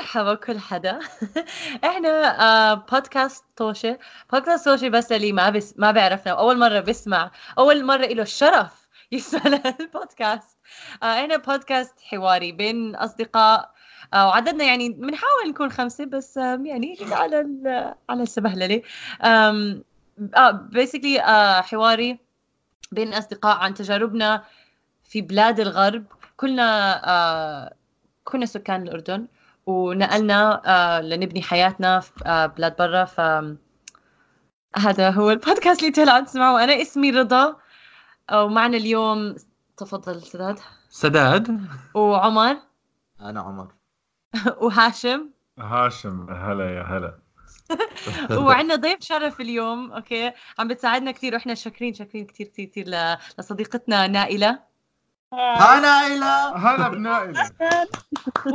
مرحبا كل حدا. إحنا آه بودكاست توشة. بودكاست توشة بس اللي ما بس ما بيعرفنا أول مرة بسمع. أول مرة له الشرف يسمع البودكاست. آه إحنا بودكاست حواري بين أصدقاء. آه وعددنا يعني بنحاول نكون خمسة بس آه يعني على على السبهلله آه بيسكلي آه حواري بين أصدقاء عن تجاربنا في بلاد الغرب. كلنا كنا سكان الأردن. ونقلنا آه لنبني حياتنا في آه بلاد برا. ف هذا هو البودكاست اللي هلا عم تسمعوا أنا اسمي رضا ومعنا اليوم تفضل سداد. سداد. وعمر. أنا عمر. وهاشم. هاشم هلا يا هلا. وعندنا ضيف شرف اليوم okay. عم بتساعدنا كثير وإحنا شاكرين شاكرين كثير كثير كثير لصديقتنا نائلة. ها نائلة هلا بنائلة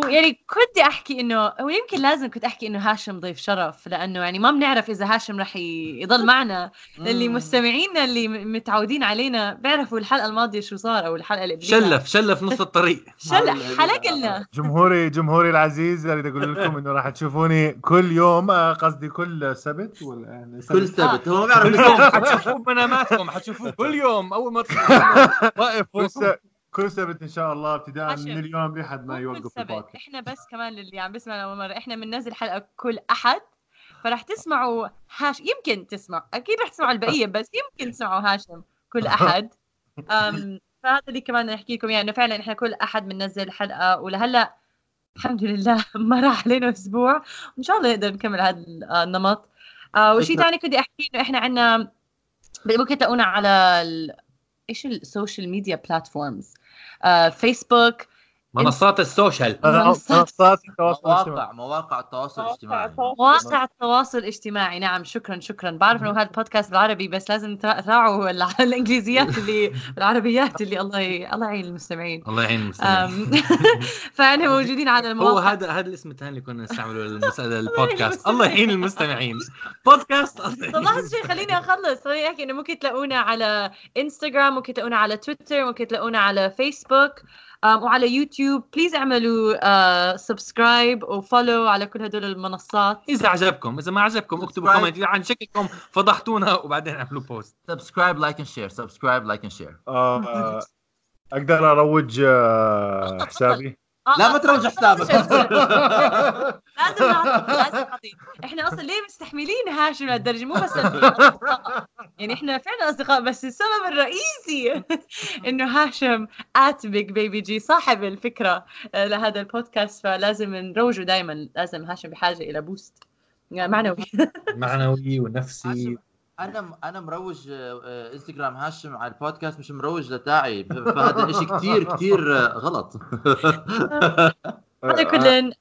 يعني كنت أحكي إنه ويمكن لازم كنت أحكي إنه هاشم ضيف شرف لأنه يعني ما بنعرف إذا هاشم رح يضل معنا. اللي مستمعينا اللي متعودين علينا بيعرفوا الحلقة الماضية شو صار أو الحلقة اللي شلف شلف نص الطريق. شلف حلق لنا. جمهوري جمهوري العزيز أريد أقول لكم إنه راح تشوفوني كل يوم آه، قصدي كل سبت ولا يعني كل سبت. هو ما بيعرف حتشوفوه مناماتكم حتشوفوه كل يوم أول ما واقف. كل سبت إن شاء الله ابتداء من اليوم لحد ما يوقف البودكاست إحنا بس كمان للي عم بيسمعنا اول مرة. إحنا بننزل حلقة كل أحد. فراح تسمعوا هاش يمكن تسمع. أكيد رح تسمعوا البقيه بس يمكن تسمعوا هاشم كل أحد. أم فهذا اللي كمان نحكي لكم يعني فعلا إحنا كل أحد بننزل حلقة. ولهلأ الحمد لله ما راح علينا أسبوع. وإن شاء الله نقدر نكمل هذا النمط. آه وشيء ثاني كنت أحكي إنه إحنا عندنا ممكن تلاقونا على إيش ال social media platforms فيسبوك منصات ال social. منصات التواصل مواقع مواقع التواصل الاجتماعي. مواقع التواصل الاجتماعي. نعم شكرا شكرا. بعرف إنه هذا البودكاست بالعربي بس لازم تراعوا الإنجليزيات اللي العربيات اللي الله الله يعين المستمعين. الله يعين المستمعين. فاحنا موجودين على المواقع. هو هذا هذا الاسم الثاني اللي كنا نستعمله للبودكاست. الله يعين المستمعين. بودكاست طب لحظه شوي خليني أخلص. خليني أحكي إنه ممكن تلاقونا على انستغرام ممكن تلاقونا على تويتر ممكن تلاقونا على فيسبوك وعلى يوتيوب. please اعملوا subscribe و follow على كل هدول المنصات. إذا عجبكم إذا ما عجبكم اكتبوا comment عن شكلكم فضحتونا وبعدين اعملوا post subscribe like and share subscribe like and share أقدر أروج آه، حسابي؟ آه، لا ما تروج حسابك لازم لازم إحنا أصلا ليه مستحملين هاشم لهالدرجه مو بس يعني إحنا فعلا اصدقاء بس السبب الرئيسي انه هاشم at big baby G صاحب الفكرة آه، لهذا البودكاست فلازم نروجه دائما لازم هاشم بحاجه إلى boost معنوي معنوي ونفسي أنا أنا مروج إنستغرام هاشم على البودكاست مش مروج لداعي فهذا شيء كثير كثير غلط. هذا كلن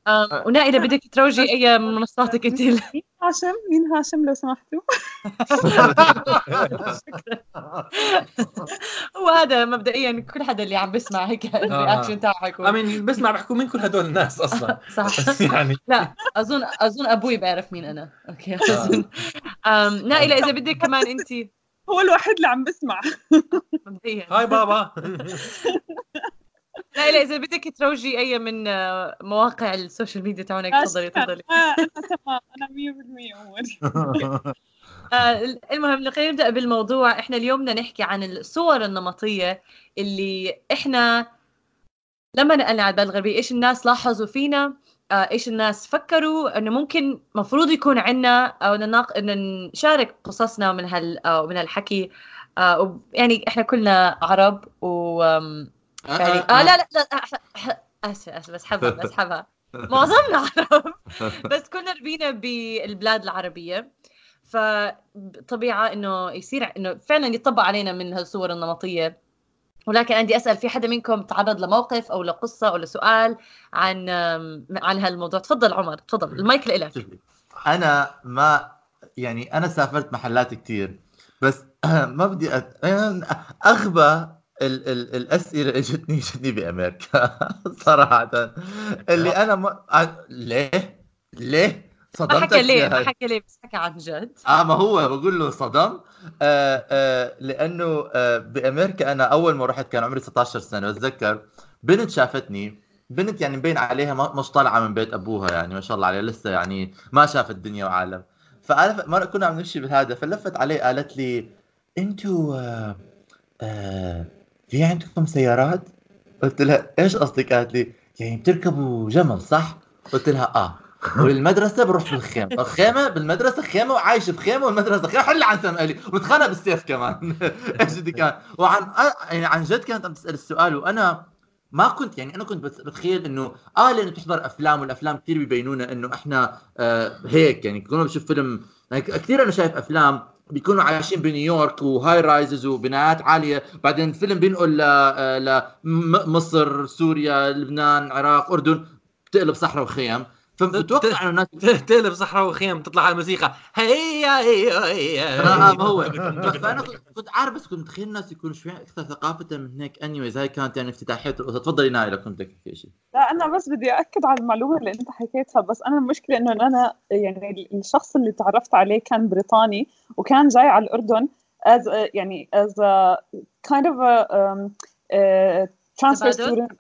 ونائله بدك تروجي أي منصاتك أنت. مين هاشم؟ مين هاشم لو سمحتوا؟ هو هذا مبدئيا كل حدا اللي عم بسمع هيك ال reaction تاعه حيكون آمين بسمع بحكوا مين كل هدول الناس أصلا. صح. يعني. لا أظن أظن أبوي بيعرف مين أنا. okay أظن. نائله إذا بدك كمان أنت. هو الوحيد اللي عم بسمع. مبدئيا. هاي بابا. لا لا إذا بدك تروجي أي من آه، مواقع ال social media تاعونك تفضلي تفضلي. آه، تمام. أنا 100% آه المهم خلينا نبدأ بالموضوع. إحنا اليوم بدنا نحكي عن الصور النمطية اللي إحنا لما نقلنا على البلد الغربية إيش الناس لاحظوا فينا آه إيش الناس فكروا إنه ممكن مفروض يكون عندنا أو نناق... نشارك قصصنا من هال من هالحكي. آه يعني إحنا كلنا عرب و يعني آه لا لا لا اسفه اسفه بسحبها بسحبها معظمنا عرب. بس كنا ربينا بالبلاد العربية. فطبيعه إنه يصير إنه فعلا يطبق علينا من هالصور النمطية. ولكن عندي أسأل في حدا منكم تعرض لموقف أو لقصة أو لسؤال عن عن هالموضوع؟ تفضل عمر تفضل المايك لك أنا ما يعني أنا سافرت محلات كثير بس ما بدي أت... أغبى ال ال الأسئلة اجتني اجتني بأمريكا صراحة. اللي أنا م... ليه؟ ليه؟ صدمتك ما حكى ليه؟ ما حكى ليه؟ بس حكى عن جد. آه ما هو بقول له صدم. آه آه لأنه آه بأمريكا أنا أول ما رحت كان عمري 16 سنة. بتذكر بنت شافتني. بنت يعني مبين عليها ما- مش طالعة من بيت أبوها يعني ما شاء الله عليها لسه يعني ما شافت الدنيا وعالم. فانا مرة كنا عم نمشي بهذا فلفت علي قالت لي أنتوا آه في عندكم سيارات؟ قلت لها إيش قصدك؟ قالت لي يعني بتركبوا جمل صح؟ قلت لها آه. والمدرسة بروح بالخيمة. الخيمة بالمدرسة خيمة وعايش بخيمة والمدرسة خيمة. حل عن سؤالي ومتخانق بالسيف كمان. إيش بدي كان؟ وعن آه، يعني عن جد كانت عم تسأل السؤال وأنا ما كنت يعني أنا كنت بت- بتخيل إنه آه لأنه بتحضر أفلام والأفلام كثير بيبينونا إنه إحنا آه هيك. يعني كنا بشوف فيلم يعني كثير أنا شايف أفلام بيكونوا عايشين بنيويورك وهاي رايزز وبنايات عالية. بعدين الفيلم بينقل لمصر سوريا لبنان العراق أردن بتقلب صحراء وخيم فبتوقع إنه الناس تقلب صحراء وخيم تطلع على الموسيقى. هيا هيا هيا. ما هو. فأنا كنت كنت عارف بس كنت متخيل الناس يكونوا شوي أكثر ثقافة من هيك انيويز هاي كانت يعني افتتاحية القصة تفضلي نايلة كنت تحكي شيء. لا أنا بس بدي اكد على المعلومة اللي أنت حكيتها. بس أنا المشكلة إنه أنا يعني الشخص اللي تعرفت عليه كان بريطاني وكان جاي على الأردن as a, يعني as a kind of a um, uh, transfer student.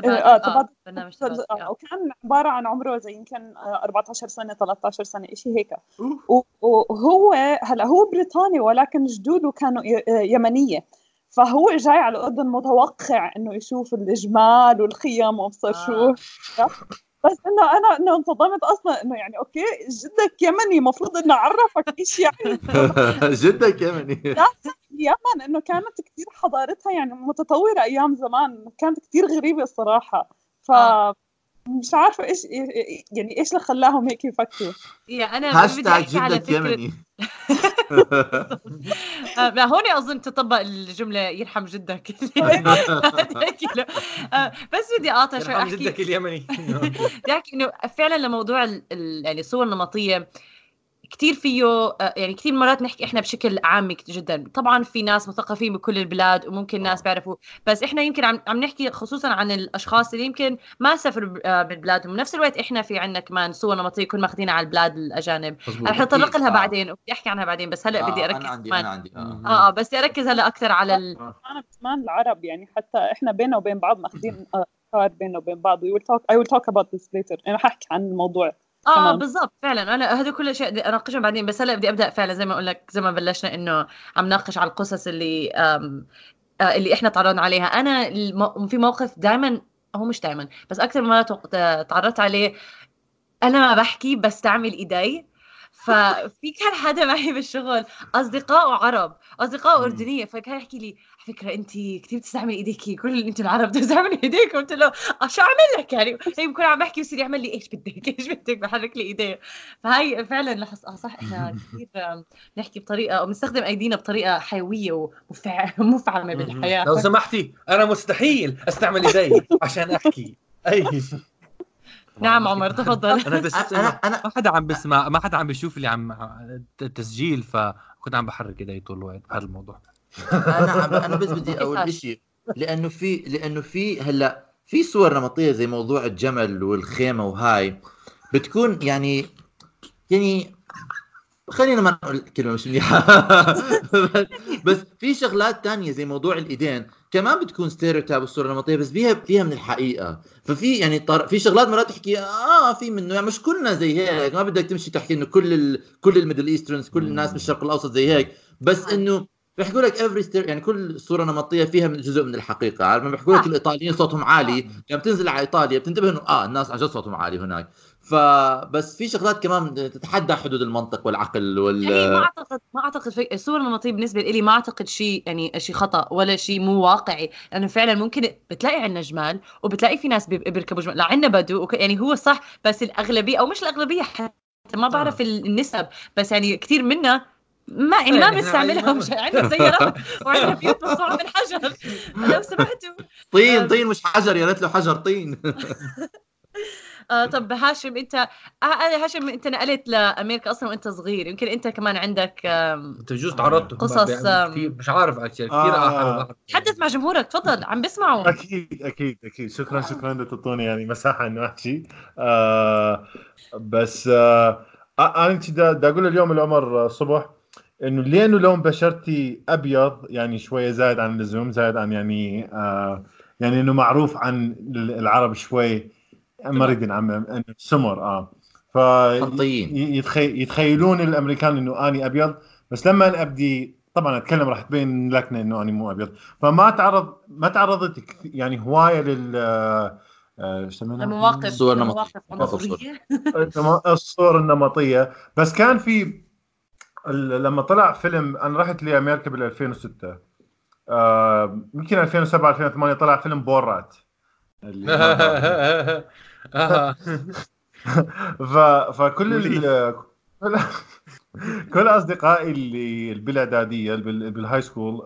تبادل آه، آه تبادل. برنامج آه، وكان عبارة عن عمره زي يمكن آه، 14 سنة 13 سنة شيء هيك. وهو هلا هو بريطاني ولكن جدوده كانوا ي- يمنية. فهو جاي على الاردن متوقع إنه يشوف الجمال والخيم وابصر شو. بس إنه أنا إنه انصدمت أصلا إنه يعني أوكي جدك يمني المفروض إنه عرفك إيش يعني. جدك يمني. اليمن إنه كانت كثير حضارتها يعني متطورة أيام زمان كانت كثير غريبة الصراحة. ف آه. مش عارفة إيش يعني إيش اللي خلاهم هيك يفكروا. يا أنا بدي هاشتاج جدك يمني. آه، لا هون أظن تطبق الجملة يرحم جدك. آه، بس بدي أقاطع شوي يرحم أحكي جدك اليمني بدي أحكي إنه فعلا لموضوع يعني الصور النمطية كثير فيه آه، يعني كثير مرات نحكي إحنا بشكل عام جدا. طبعا في ناس مثقفين بكل البلاد وممكن ناس بيعرفوا بس إحنا يمكن عم عم نحكي خصوصا عن الأشخاص اللي يمكن ما سافروا ب- آه، من بلادهم بنفس الوقت إحنا في عندنا كمان صور نمطية كنا ماخذينها على البلاد الأجانب. رح نتطرق لها آه. بعدين وبدي أحكي عنها بعدين بس هلأ بدي أركز أنا عندي أنا عندي. آه. آه آه بس بدي أركز هلأ أكثر على ال... كمان العرب يعني حتى إحنا بيننا وبين بعض ماخذين آه، افكار بيننا وبين بعض. We will talk I will talk about this later. أنا ححكي عن الموضوع. آه. بالضبط فعلا أنا هذول كل الاشياء بدي اناقشهم بعدين بس هلأ بدي أبدأ فعلا زي ما أقول لك زي ما بلشنا إنه عم ناقش على القصص اللي آه اللي إحنا تعرضنا عليها أنا. في موقف دائما هو مش دائما بس أكثر آه، تعرضت عليه أنا ما بحكي بستعمل إيدي ففي كان حدا معي بالشغل أصدقاء عرب أصدقاء مم. أردنية فكان يحكي لي على فكرة أنت كثير بتستعملي إيديكي كل أنت العرب بتستعملي ايديك قلت له آه، شو أعمل لك يعني؟ هي بكون عم بحكي بصير يعمل لي إيش بدك إيش بدك بحرك لي ايديه فهي فعلا لاحظت آه صح إحنا كثير آم، نحكي بطريقة أو بنستخدم أيدينا بطريقة حيوية ومفع- ومفعمه بالحياة. لو سمحتي أنا مستحيل أستعمل إيدي عشان أحكي. أي. نعم عمر تفضل. أنا اكتشفت أنا أنا ما حدا عم بسمع ما حدا عم بيشوف اللي عم التسجيل فكنت عم بحرك إيدي طول الوقت بهذا الموضوع. أنا عم- أنا بس بدي أقول شيء لأنه في لأنه في هلأ في صور نمطية زي موضوع الجمل والخيمة وهاي بتكون يعني يعني خلينا ما نقول كلمة مش منيحه بس- بس في شغلات تانية زي موضوع الإيدين. كمان بتكون stereotype الصورة النمطية بس فيها فيها من الحقيقة. ففي يعني طر... في شغلات مرات تحكي آه في منه يعني مش كلنا زي هيك ما بدك تمشي تحكي إنه كل ال... كل ال Middle Easterners كل الناس بالشرق الأوسط زي هيك. بس إنه بيحكوا لك every ster يعني كل صورة نمطية فيها من جزء من الحقيقة. عارف؟ بيحكوا لك. الإيطاليين صوتهم عالي لما بتنزل على إيطاليا بتنتبه إنه آه الناس عن جد صوتهم عالي هناك. فبس في شغلات كمان تتحدى حدود المنطق والعقل وال يعني ما اعتقد ما أعتقد في الصور النمطيه بالنسبة لي ما أعتقد شيء يعني شيء خطأ ولا شيء مو واقعي. لأنه فعلا ممكن بتلاقي عندنا جمال وبتلاقي في ناس بي- بيركبوا جمال. لا عندنا بدو وك- يعني هو صح بس الأغلبية أو مش الأغلبية حتى ما بعرف ال- النسب. بس يعني كثير منا ما يعني ما يعني إحنا بنستعملها عندنا- مش عندنا سيارات وعندنا بيوت مصنوعة من حجر. لو سمحتوا. طين آه. طين مش حجر يا ريت له حجر طين. آه طب هاشم انت آه آه، هاشم أنت نقلت لأمريكا أصلا وأنت صغير. يمكن أنت كمان عندك أنت بجوز تعرضت قصص، كثير مش عارف أكثر كثير آه. آه. حدث مع جمهورك تفضل عم بسمعوا أكيد أكيد أكيد. شكرا شكرا انه تعطوني يعني مساحة إنه أحكي. آه بس آه آه، أنا كنت دا, دا أقول اليوم العمر صبح إنه لأنه لون بشرتي أبيض يعني شوية زايد عن اللزوم زايد عن يعني آه يعني إنه معروف عن العرب شوي. ما اريد نعمم انه سمر آه ف. يتخيلون الأمريكان إنه أني أبيض بس لما أنا ابدي طبعا أتكلم راح تبين لكنة إنه أني مو أبيض فما تعرض ما تعرضت يعني هواية لل آه، إيش يسمونها؟ مواقف صور نمط- مواقف مواقف صور. عنصريه النم- الصور النمطية بس كان في ال- لما طلع فيلم أنا رحت لأمريكا بال 2006 آه، يمكن 2007 2008 طلع فيلم بورات. ف... فكل ال... كل... كل أصدقائي اللي بالاعداديه بال... بال high school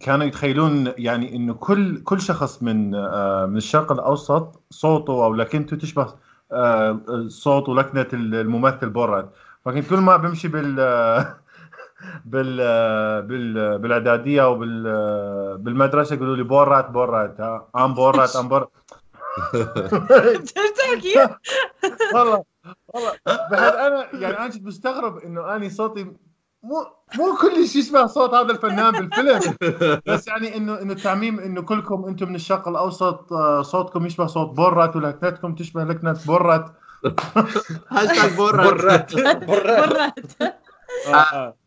كانوا يتخيلون يعني إنه كل كل شخص من آه، من الشرق الأوسط صوته أو لكنته تشبه آه، صوت ولكنة الممثل بورات فكنت كل ما بمشي بال بال بال بالإعدادية أو بال بالمدرسة يقولوا لي بورات بورات I'm بورات I'm بورات. تحكي والله والله. بعد أنا يعني أنا كنت مستغرب إنه أني صوتي مو مو كل شيء يشبه صوت هذا الفنان بالفيلم. بس يعني إنه إنه التعميم إنه كلكم أنتم من الشرق الاوسط آه، صوتكم يشبه صوت بورات ولكنتكم تشبه لكنة بورات. هاشتاج برات مرات آه، آه.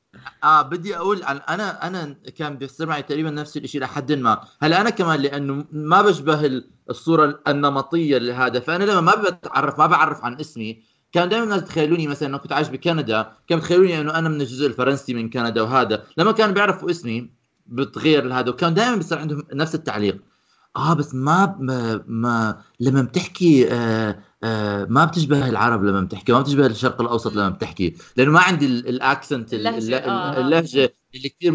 آه بدي أقول عن أنا أنا كان بيصير معي تقريبا نفس الشيء لحد ما. هلأ أنا كمان لأنه ما بشبه ال- الصورة النمطية لهذا. فأنا لما ما بتعرف ما بعرف عن اسمي كان دائما الناس يتخيلوني مثلا انه كنت عايش بكندا كانوا يتخيلوني إنه أنا من الجزء الفرنسي من كندا وهذا. لما كانوا بيعرفوا اسمي بتغير لهذا. وكان دائما بيصير عندهم نفس التعليق. آه بس ما ما, ما لما بتحكي آه ما بتشبه العرب لما بتحكي ما بتشبه الشرق الأوسط لما بتحكي لأنه ما عندي ال- ال accent ال- اللهجة، الل- آه. اللهجة اللي كثير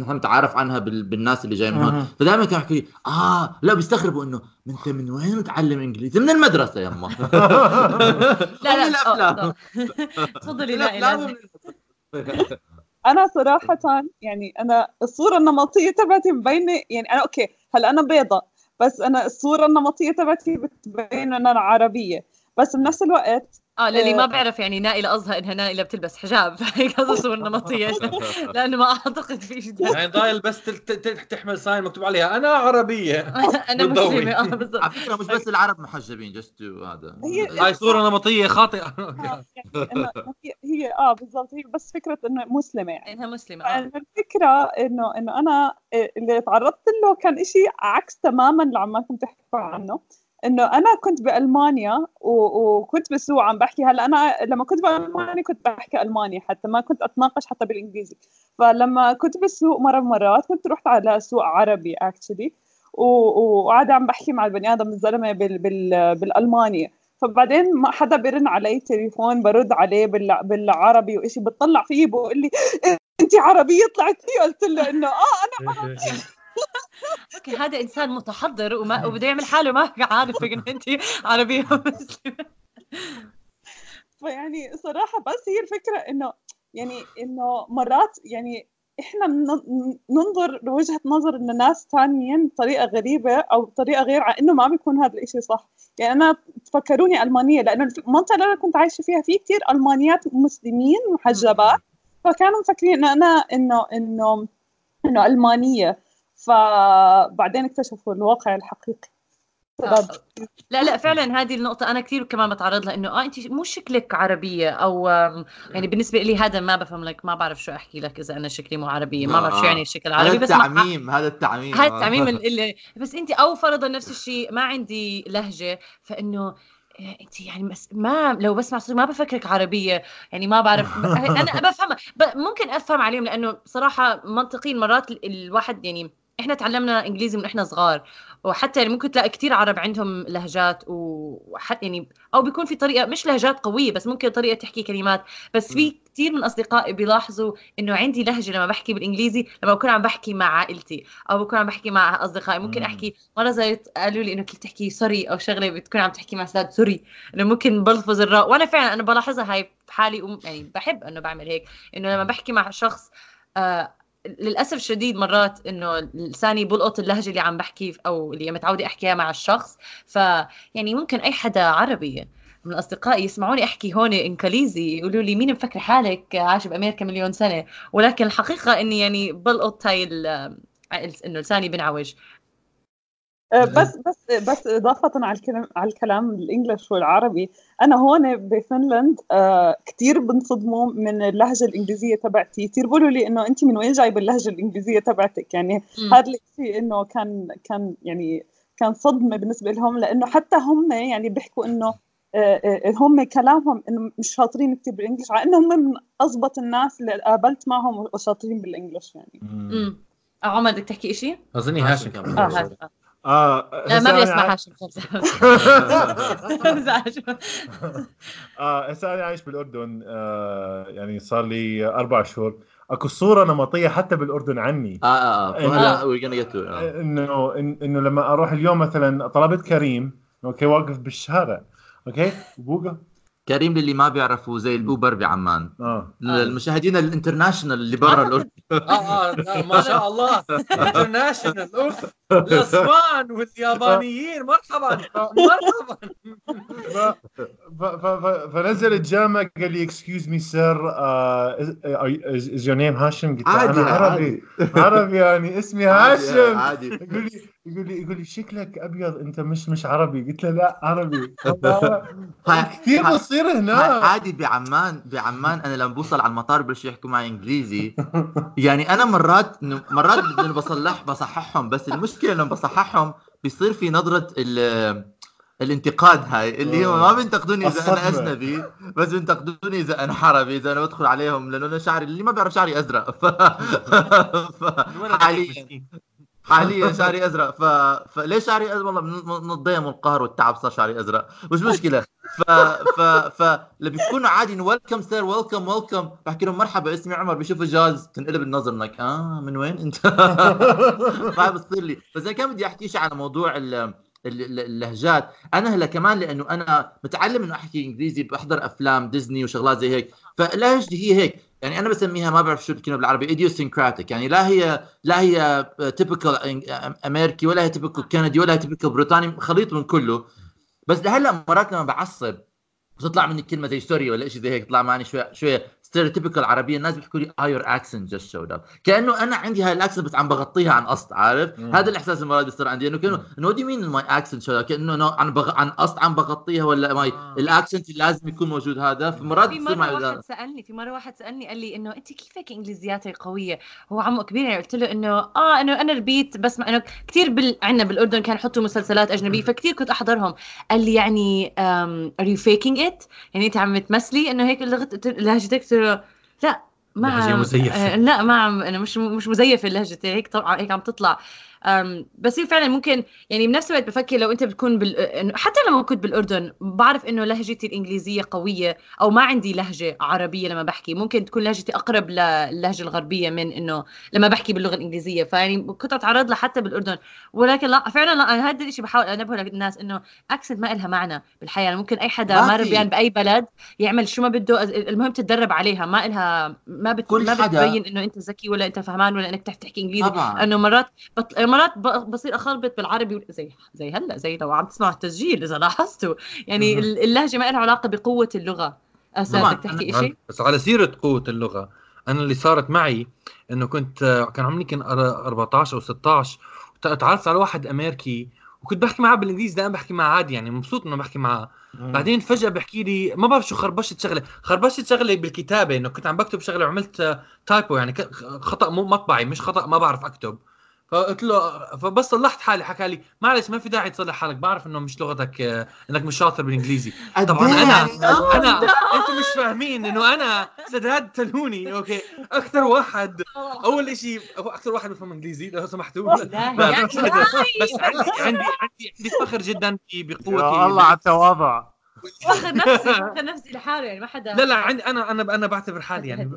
نحن متعارف عنها بال- بالناس اللي جاي من هون. فدائما كانوا يحكوا لي آه لا بيستغربوا إنه انت من وين متعلم إنجليزي؟ من المدرسة يما لا من لا الأفلام. آه، آه. تفضلي لا أنا صراحة يعني أنا الصورة النمطية تبعتي مبينة يعني أنا أوكي هلأ أنا بيضة. بس أنا الصورة النمطية تبعتي بتبين ان أنا عربية. بس بنفس الوقت آه للي ما آه. بعرف يعني نائلة قصدها إنها نائلة بتلبس حجاب. هيك هذا صور نمطية لأنه ما أعتقد في شيء. يعني ضايل بس تل- ت- ت- تحمل sign مكتوب عليها. أنا عربية. أنا. مسلمة آه بالضبط. على فكرة مش بس العرب محجبين just هذا. هي- هاي صورة نمطيه خاطئة. آه، يعني هي, آه بالضبط. هي بس فكرة إنه مسلمة يعني. إنها مسلمة آه. فأنا الفكرة انه إنه أنا إيه، اللي تعرضت له كان إشي عكس تماما اللي عم كنت تحكوا عنه. إنه أنا كنت بألمانيا وكنت بسوق عم بحكي. هلأ أنا لما كنت بألمانيا كنت بحكي الماني حتى ما كنت أتناقش حتى بالإنجليزي. فلما كنت بسوق مرة مرات كنت رحت على سوق عربي actually وقاعدة عم بحكي مع البني آدم الزلمة بال بال بالالماني فبعدين ما حدا برن علي تليفون برد عليه بال بالعربي وإشي بتطلع فيه بقول لي انت عربية طلعت فيه قلت له إنه آه أنا أوكي هذا إنسان متحضر وما وبده يعمل حاله ما عارف إنه أنت ومسلمة فيعني صراحة بس هي الفكرة إنه يعني إنه مرات يعني إحنا من- ننظر لوجهة نظر إن ناس ثانيين بطريقة غريبة أو بطريقة غير على إنه ما بيكون هذا الإشي صح. يعني أنا تفكروني ألمانية لأنه المنطقة اللي أنا كنت عايشة فيها في كتير ألمانيات مسلمين محجبات فكانوا مفكرين إنه أنا إنه إنه إنه ألمانية. فبعدين اكتشفوا الواقع الحقيقي آه. لا لا فعلا هذه النقطة أنا كثير كمان بتعرض لها إنه آه أنت مو شكلك عربية أو يعني بالنسبة لي هذا ما بفهم لك ما بعرف شو أحكي لك إذا أنا شكلي مو عربية ما بعرف شو آه. يعني الشكل هذا العربي بس التعميم هذا التعميم هاي التعميم اللي بس انت أو فرضا نفس الشيء ما عندي لهجة فإنه إيه، انت يعني بس ما لو بسمع صوتك ما بفكرك عربية يعني ما بعرف أنا بفهم ب- ممكن أفهم عليهم لأنه صراحة منطقيا مرات ال- الواحد يعني إحنا تعلمنا إنجليزي من إحنا صغار وحتى يعني ممكن تلاقي كثير عرب عندهم لهجات وحتى يعني أو بيكون في طريقة مش لهجات قوية بس ممكن طريقة تحكي كلمات. بس في كثير من أصدقائي بيلاحظوا إنه عندي لهجة لما بحكي بالإنجليزي لما بكون عم بحكي مع عائلتي أو بكون عم بحكي مع أصدقائي. ممكن مم. أحكي مرة زيت قالوا لي إنه كنت تحكي sorry أو شغلة بتكون عم تحكي مع أستاذ sorry إنه ممكن بلفظ الراء. وأنا فعلا أنا بلاحظها هاي بحالي يعني بحب إنه بعمل هيك إنه لما بحكي مع شخص آه للأسف الشديد مرات إنه لساني بلقط اللهجة اللي عم بحكي أو اللي متعودة أحكيها مع الشخص. ف يعني ممكن أي حدا عربي من اصدقائي يسمعوني أحكي هون انجليزي يقولوا لي مين مفكر حالك عايشه بأمريكا مليون سنة؟ ولكن الحقيقة إني يعني بلقط هاي إنه لساني بنعوج بس بس بس إضافة على الكلام على الكلام الإنجليش والعربي أنا هون بفنلند آه كثير بنصدموا من اللهجة الإنجليزية تبعتي. كثير بيقولوا لي إنه انت من وين جايبة اللهجة الإنجليزية تبعتك؟ يعني. هذا الشيء إنه كان كان يعني كان صدمة بالنسبة لهم لإنه حتى هم يعني بيحكوا إنه آه، آه، هم كلامهم إنه مش شاطرين كثير بالانجلش على إنه هم من اضبط الناس اللي قابلت معهم وشاطرين بالانجلش يعني. امم عمر بدك تحكي شيء؟ أظني هاشم كان آه آه. آه لا ما عايش- هاشم آه هسه أنا عايش بالأردن. آه يعني صار لي أربع شهور. أكو صورة نمطية حتى بالأردن عني. آه آه آه. وهلا we're gonna get to it. آه. إنه إن- إنه لما أروح اليوم مثلا طلبت كريم أوكي واقف بالشارع أوكي بوقف كريم للي ما بيعرفوا زي الأوبر بعمان. آه. للمشاهدين ال international اللي برا الاردن آه آه ما شاء الله. international أوف. الاسبان واليابانيين مرحبا. مرحبا فنزل الجامع قال لي excuse me sir is your name هاشم قلت له عادي أنا عربي. عربي يعني اسمي هاشم. عادي. يقول لي يقول لي يقول لي شكلك أبيض أنت مش مش عربي. قلت له لا عربي. كثير بصير هناك عادي بعمان بعمان أنا لما بوصل على المطار بلشوا يحكوا معي إنجليزي. يعني أنا مرات إنه مرات بصلح بصححهم بس المشكلة لما بصححهم بيصير في نظرة ال الانتقاد هاي اللي هو ما بينتقدوني إذا أنا. اجنبي بس بينتقدوني إذا أنا عربي إذا أنا بدخل عليهم لأنه أنا شعري اللي ما بيعرف شعري أزرق. ف... ف... حاليا حاليا شعري أزرق. ف... فليش شعري ازرق والله من من الضيم والقهر والتعب صار شعري أزرق. مش مشكلة. ف ف ف اللي بيكونوا عادي ويلكم سير ويلكم ويلكم بحكي لهم مرحبا اسمي عمر. بيشوفوا جاز تنقلب النظر إنك آه من وين أنت؟ ما بتصير لي. بس أنا كان بدي أحكي شيء على موضوع ال... ال- ال- اللهجات. أنا هلا كمان لأنه أنا متعلم إنه أحكي إنجليزي بحضر أفلام ديزني وشغلات زي هيك. فلهجتي هي هيك. يعني أنا بسميها ما بعرف شو الكلمة بالعربي idiosyncratic. يعني لا هي لا هي typical أمريكي ولا هي typical كندي ولا هي typical بريطاني. خليط من كله. بس لهلا مرات لما بعصب بتطلع مني كلمة زي sorry ولا شيء زي هيك طلع معي شوية شوية stereotypical عربية الناس بيحكوا لي آه your accent just showed up كأنه أنا عندي هاي ال accent بس عم بغطيها عن قصد عارف مم. هذا الإحساس مرات بيصير عندي إنه كأنه إنه what do you mean my accent showed up كأنه إنه عن بغ... عن قصد عم بغطيها ولا my آه. ال accent اللي لازم يكون موجود هذا فمرات في معي واحد سألني في مرة واحد سألني قال لي إنه أنت كيفك إنجليزياتك قوية؟ هو عمو كبير يعني قلت له إنه آه إنه أنا ربيت بسمع إنه كثير بال... عندنا بالأردن كانوا يحطوا مسلسلات أجنبية فكثير كنت أحضرهم قال لي يعني um, are you faking it؟ يعني أنت عم تمثلي إنه هيك لغت لهجتك قلت له لا ما عم. آه، لا ما عم أنا مش مش مزيفة لهجتي هيك طبعا هيك عم تطلع هي فعلا ممكن يعني بنفس الوقت بفكر لو أنت بتكون بال... حتى لما كنت بالأردن بعرف إنه لهجتي الإنجليزية قوية أو ما عندي لهجة عربية لما بحكي. ممكن تكون لهجتي أقرب للهجة الغربية من إنه لما بحكي باللغة الإنجليزية. فيعني كنت أتعرض لها حتى بالأردن. ولكن لا فعلا لا أنا هذا الشيء بحاول انبه للناس إنه اكسنت ما لها معنى بالحياة. يعني ممكن أي حدا ما. ربيان بأي بلد يعمل شو ما بده المهم تتدرب عليها. ما لها ما بت... ما بتبين إنه أنت ذكي ولا أنت فهمان ولا إنك تحكي إنجليزي. إنه مرات بط... مرات. بصير أخربط بالعربي زي زي هلا زي لو عم تسمع التسجيل إذا لاحظتوا. يعني اللهجة ما لها علاقة بقوة اللغة. اسا طبعاً. بدك تحكي شيء بس على سيرة قوة اللغة أنا اللي صارت معي إنه كنت كان عمري كان 14 أو 16 وت- تعرفت على واحد أمريكي وكنت بحكي معاه بالإنجليزي دائما بحكي معاه عادي يعني مبسوط إنه بحكي معاه. بعدين فجأة بحكي لي ما بعرف شو خربشت شغلة. خربشت شغلة بالكتابة إنه كنت عم بكتب شغلة وعملت تايبو يعني مو مطبعي مش خطأ ما بعرف أكتب. فقلت له فبس صلحت حالي حكى لي معلش ما في داعي تصلح حالك بعرف إنه مش لغتك آه، إنك مش شاطر بالإنجليزي. طبعاً أنا- أنا أنتم مش فاهمين إنه أنا سداد تلوني أوكي. أكثر واحد أول شيء أكثر واحد بفهم إنجليزي لو سمحتوا. يعني بس عندي عندي عندي عندي فخر جدا في بقوتي يا الله على التواضع. فخر نفسي فخر نفسي لحاله يعني ما حدا لا لا عندي أنا أنا أنا بعتبر حالي يعني.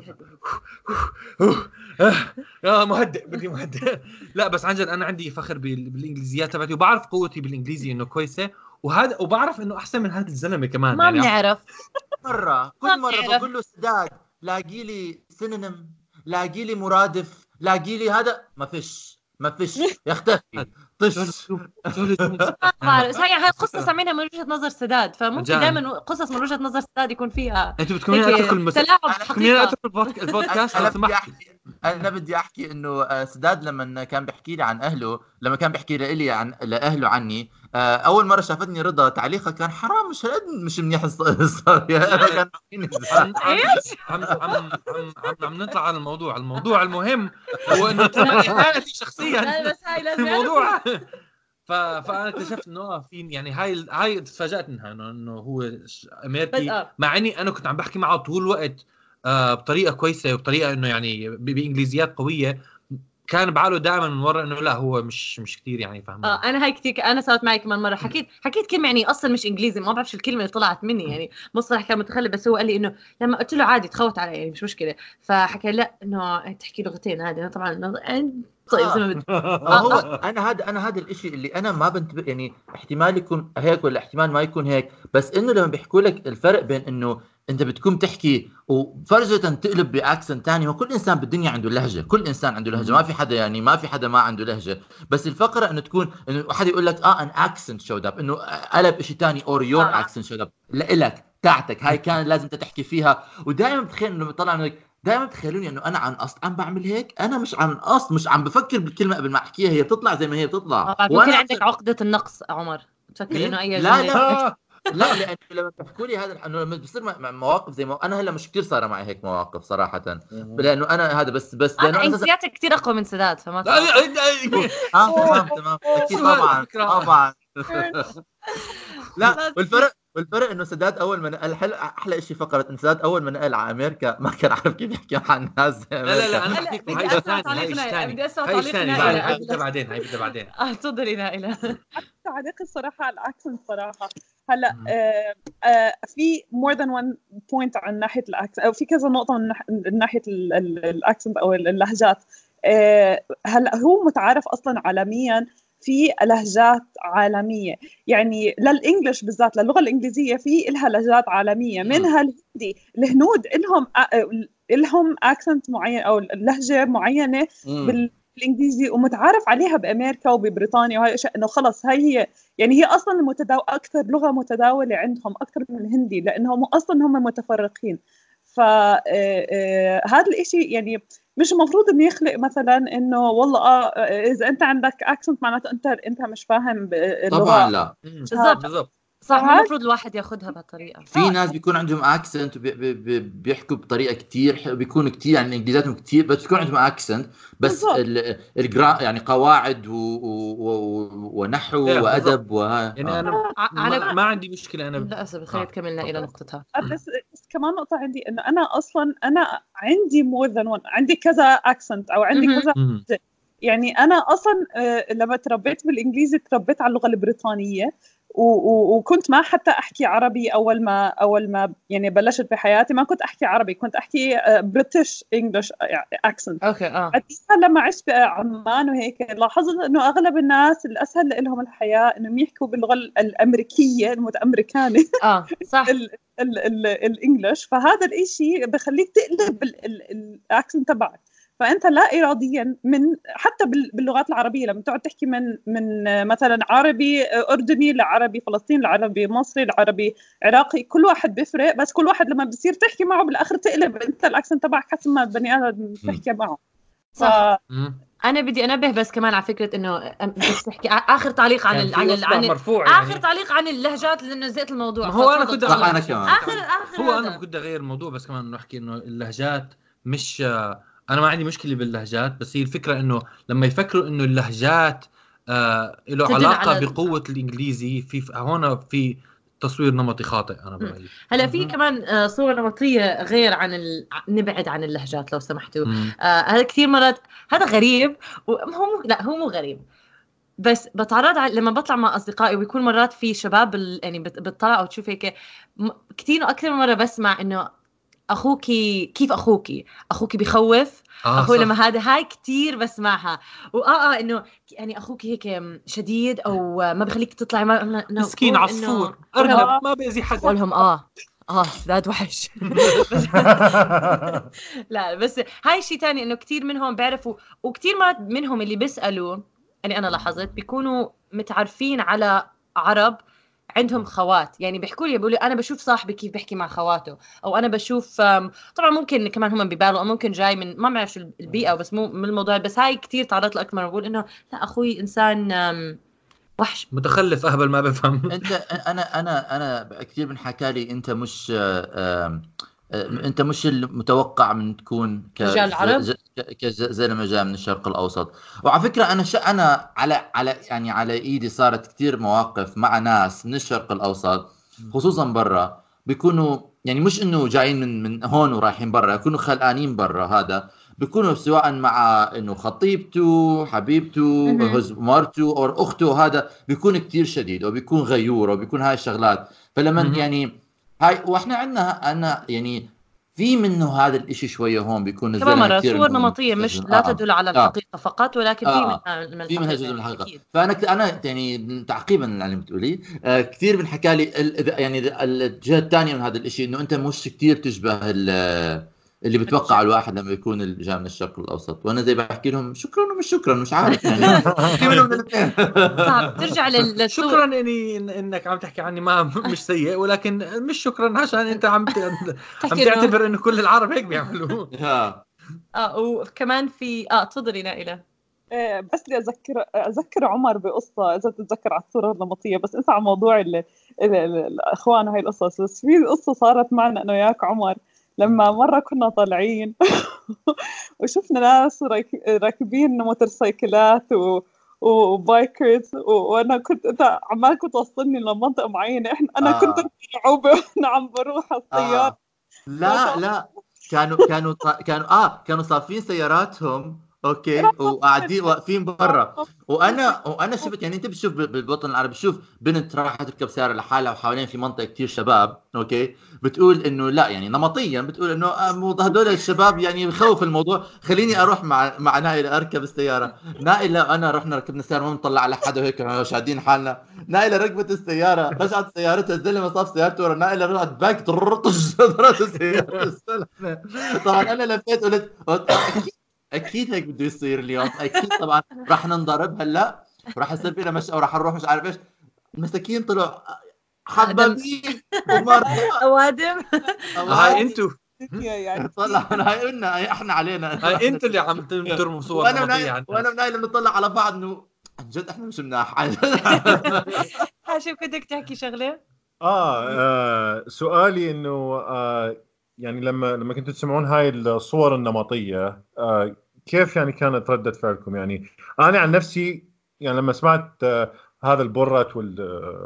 يا مهدئ بدي مهدئ. لا بس عن جد أنا عندي فخر بال- بالانجليزيات تبعتي وبعرف قوتي بالإنجليزي إنه كويسة. وهذا وبعرف إنه أحسن من هذا الزلمة كمان ما يعني. بنعرف. مرة كل مرة. بقول له سداد لاقي لي synonym لاقي لي مرادف لاقي لي هذا ما فيش ما فيش. يختفي طش. هي هاي قصص عاملينها من وجهة نظر سداد فممكن. دائما قصص من وجهة نظر سداد يكون فيها أنتوا بتكونين هيك اتركوا المس... تلاعب بتكونين حقيقة. اتركوا البودك- البودكاست أنا لو بدي سمحت احكي أنا بدي أحكي إنه آه، سداد لما كان بيحكي لي عن أهله لما كان بيحكي لي عن لأهله عني آه، أول مرة شافتني رضا تعليقها كان حرام مش هالقد مش منيح الصار. أنا كان عم عم عم عم نطلع على الموضوع. الموضوع المهم هو إنه اهانتي شخصيا. بس هاي لازم الموضوع. فأنا اكتشفت إنه آه في يعني هاي هاي تفاجات منها انه إنه هو أمريكي. آه. مع إني أنا كنت عم بحكي معه طول الوقت آه بطريقة كويسة وبطريقة إنه يعني ب- بإنجليزيات قوية. كان بعاله دائما من ورا إنه لا هو مش مش كثير يعني فاهم آه أنا هاي كثير أنا صارت معي كمان مرة. حكيت حكيت كلمة يعني أصلا مش إنجليزي ما بعرفش الكلمة اللي طلعت مني يعني. مصطلح كان متخلف بس هو قال لي إنه لما قلت له عادي تخوت علي يعني مش مشكلة. فحكى لا إنه تحكي لغتين عادي. أنا طبعا طيب زي ما بدك ما هو أنا هذا أنا هذا الشيء اللي أنا ما بنتبه يعني احتمال يكون هيك ولا احتمال ما يكون هيك بس إنه لما بيحكوا لك الفرق بين إنه أنت بتكون تحكي وفجاه تقلب بأكسنت ثاني هو كل إنسان بالدنيا عنده لهجة كل إنسان عنده لهجة ما في حدا يعني ما في حدا ما عنده لهجة بس الفقرة إنه تكون إنه حدا يقول لك آه an accent showed up إنه قلب شيء ثاني or your آه. accent showed up لك تاعتك هاي كان لازم أنت تحكي فيها ودائما بتخيل إنه طلع إنه دائما بتخيلوني انه أنا عن قصد. عم بعمل هيك أنا مش عن قصد مش عم بفكر بالكلمة قبل ما احكيها هي بتطلع زي ما هي بتطلع. آه، ممكن عندك عقدة النقص عمر. تفكر إيه؟ إنه أي لا، لا. لا لأنه لما بتحكوا لي هذا انه لما بصير مع- مع مواقف زي ما أنا هلأ مش كثير صار معي هيك مواقف صراحة. لأنه أنا هذا بس بس أنا لأنه أنا أساساً- انجليزياتي كثير أقوى من سداد فما لا في- لا لا آه تمام تمام. أكيد طبعا؟ طبعا. لا. والفرق والفرق إنه سداد أول ما نقل حلو أحلى شيء فقرة انه سداد أول ما نقل على أمريكا ما كان عارف كيف يحكي مع الناس لا لا لا. أنا بحكيكم بدي هاي ثاني بدي أسمع هاي ثاني تعليقنا هاي إلى هاي قبل. بدها بعدين هاي بدها بعدين آه تفضلي نائله تعليقي الصراحة على الأكسنت صراحة هلا. آه آه في more than one point عن ناحية ال accent أو في كذا نقطة من ناحية ال accent أو اللهجات آه هلا هو متعارف أصلا عالميا في لهجات عالمية. يعني لل English بالذات للغه الإنجليزية في لها لهجات عالمية. منها الهندي. الهنود لهم لهم accent معين أو لهجة معينة. بال- بالإنجليزي ومتعارف عليها بأمريكا وببريطانيا وهي الاشياء إنه خلص هي هي يعني هي أصلا المتداول أكثر لغة متداولة عندهم أكثر من الهندي لأنهم أصلا هم متفرقين. ف آه، آه، هذا الإشي يعني مش المفروض إنه يخلق مثلا إنه والله آه آه، إذا أنت عندك accent معناته أنت أنت مش فاهم اللغة. طبعا لا. بالضبط. بالضبط. صح المفروض الواحد ياخذها بهالطريقة. في ناس بيكون عندهم accent بيحكوا بطريقة كتير حلوة، بيكونوا كتير يعني انجليزاتهم كتير بس بيكون عندهم accent بس الجرا يعني قواعد و... و... و... ونحو إيه، وأدب و... يعني أنا ع- ما, ما عندي مشكلة أنا لا اسف خلينا آه. كملنا إلى نقطتها بس, بس كمان نقطة عندي إنه أنا أصلا أنا عندي more than one عندي كذا accent أو عندي. كذا. يعني أنا أصلا آه، لما تربيت بالإنجليزي تربيت على اللغة البريطانية. وكنت ما حتى أحكي عربي أول ما أول ما يعني بلشت بحياتي ما كنت أحكي عربي كنت أحكي British English accent okay آه. لما عشت بعمان وهيك لاحظت إنه أغلب الناس الأسهل لهم الحياة إنهم يحكوا باللغة الأمريكية المتامريكانه آه صح. ال- ال- ال- ال English. فهذا الإشي بخليك تقلب ال- ال- ال accent تبعك. فأنت لا اراديا من حتى بال- باللغات العربية لما تقعد تحكي من من مثلا عربي أردني لعربي فلسطيني لعربي مصري لعربي عراقي كل واحد بيفرق بس كل واحد لما بصير تحكي معه بالآخر تقلب أنت ال accent تبعك حسب ما البني آدم تحكي معه صح. ف-. أنا بدي أنبه بس كمان على فكرة إنه بس تحكي آخر تعليق عن في عن عن ال مرفوع آخر يعني تعليق عن اللهجات لأنه زيت الموضوع ما هو أنا فتفضل كنت. صح أنا كمان اخر آخر هو هذا. أنا كنت أغير الموضوع بس كمان انه احكي إنه اللهجات مش أنا ما عندي مشكلة باللهجات بس هي الفكرة إنه لما يفكروا إنه اللهجات آه له علاقة على- بقوة الإنجليزي في هون في تصوير نمطي خاطئ أنا برأيي هلا في. كمان آه، صوره نمطية غير عن ال... نبعد عن اللهجات لو سمحتوا. آه هذا كثير مرات هذا غريب وهو مو... لا هو مو غريب بس بتعرض على لما بطلع مع أصدقائي ويكون مرات في شباب ال... يعني بت... بتطلع وتشوف هيك م... كثير أكثر من مرة بسمع إنه أخوكي كيف أخوكي؟ أخوكي بخوف آه أخوي صح. لما هذا هاي كثير بسمعها. واه آه إنه يعني أخوكي هيك شديد أو ما بخليك تطلعي ما مسكين عصفور أرنب ما بيأذي حدا. بقول لهم آه. آه ذات وحش. لا بس هاي شيء تاني إنه كثير منهم بيعرفوا وكثير مرات منهم اللي بيسألوا اللي أنا لاحظت بيكونوا متعرفين على عرب عندهم خوات. يعني بيحكوا لي بيقولوا أنا بشوف صاحبي كيف بيحكي مع خواته أو أنا بشوف طبعا ممكن كمان هم ببالوا أو ممكن جاي من ما بعرف شو البيئة بس مو من الموضوع بس هاي كثير تعرضت لاكثر مرة بقول إنه لا أخوي إنسان وحش. متخلف أهبل ما بفهم. أنت أنا أنا أنا كثير بنحكى لي أنت مش آه، آه، أنت مش المتوقع من تكون ك- كزلمه جاي من الشرق الأوسط. وعلى فكرة أنا ش... أنا على على يعني على إيدي صارت كثير مواقف مع ناس من الشرق الأوسط خصوصا برا بيكونوا يعني مش إنه جايين من من هون ورايحين برا يكونوا خلقانين برا هذا. بيكونوا سواء مع إنه خطيبته حبيبته مرته أو أخته هذا بيكون كتير شديد أو بيكون غيور أو بيكون هاي الشغلات. فلما. يعني هاي وإحنا عندنا أنا يعني في منه هذا الإشي شوية هون بيكون الزلمة كتير صور نمطية مش مستجن. لا آه. تدل على آه. الحقيقة فقط ولكن في آه. منها في منها جزء من الحقيقة، الحقيقة أكيد. فانا أنا يعني تعقيبا على اللي بتقوليه آه كثير بنحكى لي يعني الجهة الثانية من هذا الشيء إنه أنت مش كثير تشبه ال- اللي بتوقع الواحد لما يكون جاي من الشرق الأوسط. وأنا زي بحكي لهم شكرا ومش شكرا مش عارف يعني. صعب ترجع لل- شكرا اني إن- إنك عم تحكي عني ما مش سيء ولكن مش شكرا عشان أنت عم عم تعتبر إنه كل العرب هيك بيعملوا. آه. آه وكمان في آه تفضلي نائلة. إيه، بس بدي اذكر أذكر عمر بقصة إذا بتتذكر على الصورة النمطيه بس إنسى على موضوع ال- ال- ال- الأخوان وهي القصص بس في قصة صارت معنا أنا وياك عمر. لما مرة كنا طالعين وشفنا ناس راك- راكبين موتورسيكلات و و bikers و- وأنا كنت أنت عمال كنت توصلني لمنطقة معينة. إحنا أنا آه. كنت مرعوبه وأنا عم بروح على السيارة آه. لا لا. كانوا كانوا كانوا آه كانوا صافين سياراتهم. okay. وقاعدين واقفين برا. وأنا وأنا شفت يعني أنت بتشوف بال- بالوطن العربي شوف بنت رايحه تركب سيارة لحالها وحوالين في منطقة كثير شباب okay. بتقول إنه لا يعني نمطيا بتقول إنه آه، هدول الشباب يعني بخوف الموضوع. خليني أروح مع مع نائله أركب السيارة. نائله وانا رحنا ركبنا السيارة ما بنطلع على حدا وهيك شادين حالنا. نائله ركبت السيارة رجعت سيارتها الزلمة صاف سيارته ورا. نائله رجعت باك طرطش ضربت السيارة. طبعا أنا لفيت قلت أكيد هيك بده يصير اليوم. أكيد طبعا راح ننضرب هلأ. وراح يصير فينا مشقه وراح نروح مش عارف إيش. المساكين طلعوا. حبابين أوادم. هاي أنتوا يعني. طلعوا هاي قلنا هاي إحنا علينا. هاي أنتوا اللي عم ترموا صور وأنا عنا. وأنا ونايل بنطلع على بعض إنه عن جد إحنا مش مناح. عن جد هاشم كنتك تحكي شغلة؟ آه, آه سؤالي إنه آه يعني لما لما كنتوا تسمعون هاي الصور النمطية آه كيف يعني كانت ردة فعلكم؟ يعني أنا عن نفسي يعني لما سمعت آه هذا البرت وال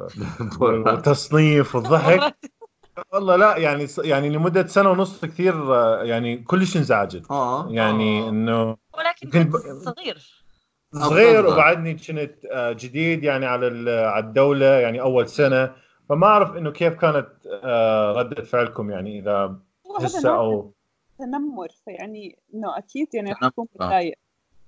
والتصنيف والضحك والله لا يعني يعني لمدة سنة ونص كثير آه يعني كلش انزعجت. يعني إنه ولكن كنت صغير. صغير. وبعدني كنت آه، جديد يعني على ال- على الدولة يعني أول سنة. فما أعرف إنه كيف كانت آه، ردة فعلكم يعني إذا هو هذا نوع تنمر فيعني إنه أكيد يعني رح تكون آه. متضايق.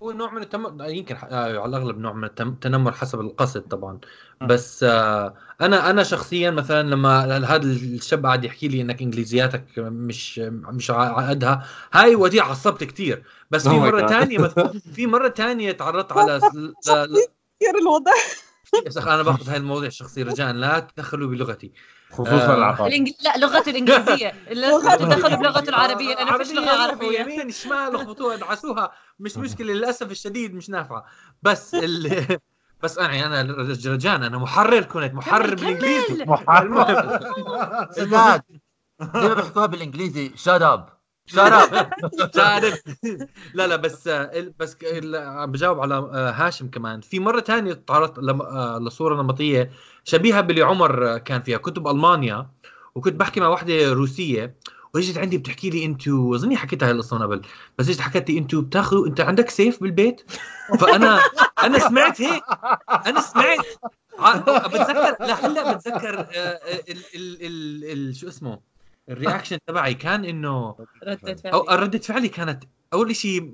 هو نوع من التنمر يمكن آه، على الأغلب نوع من التم- التنمر حسب القصد طبعا. بس آه، أنا أنا شخصيا مثلا لما هذا الشاب قاعد يحكي لي إنك إنجليزياتك مش مش على قدها هاي ودي عصبت كثير بس في Oh مرة. ثانية في مرة ثانية تعرضت على كثير الوضع. يا أنا باخذ هاي المواضيع الشخصيه رجاء لا تدخلوا بلغتي. خصوصا آه، العقاب الإنج... لا لغته الإنجليزية. لا تدخلوا بلغته العربية. لأنه فيش لغة عربية يمين شمال اخبطوها ادعسوها مش مشكلة للأسف الشديد مش نافعة. بس ال... بس أنا أنا رجال أنا محرر كنت محرر بالإنجليزي. كمل. سداد زي ما بيحكوها بالإنجليزي؟ شات اب تعرف لا لا بس بس عم بجاوب على آه، هاشم كمان. في مرة ثانية تعرضت آه، لصورة نمطية شبيهة باللي عمر آه، كان فيها. كنت بألمانيا وكنت بحكي مع وحدة روسية وإجت عندي بتحكي لي أنتوا أظني حكيتها هاي القصة من قبل بس إجت حكت لي أنتوا بتاخذوا انت عندك سيف بالبيت؟ فأنا أنا سمعت هيك أنا سمعت. بتذكر لهلأ بتذكر ال ال ال شو اسمه؟ الرياكشن تبعي كان إنه فعلي. ردة فعلي كانت أول شيء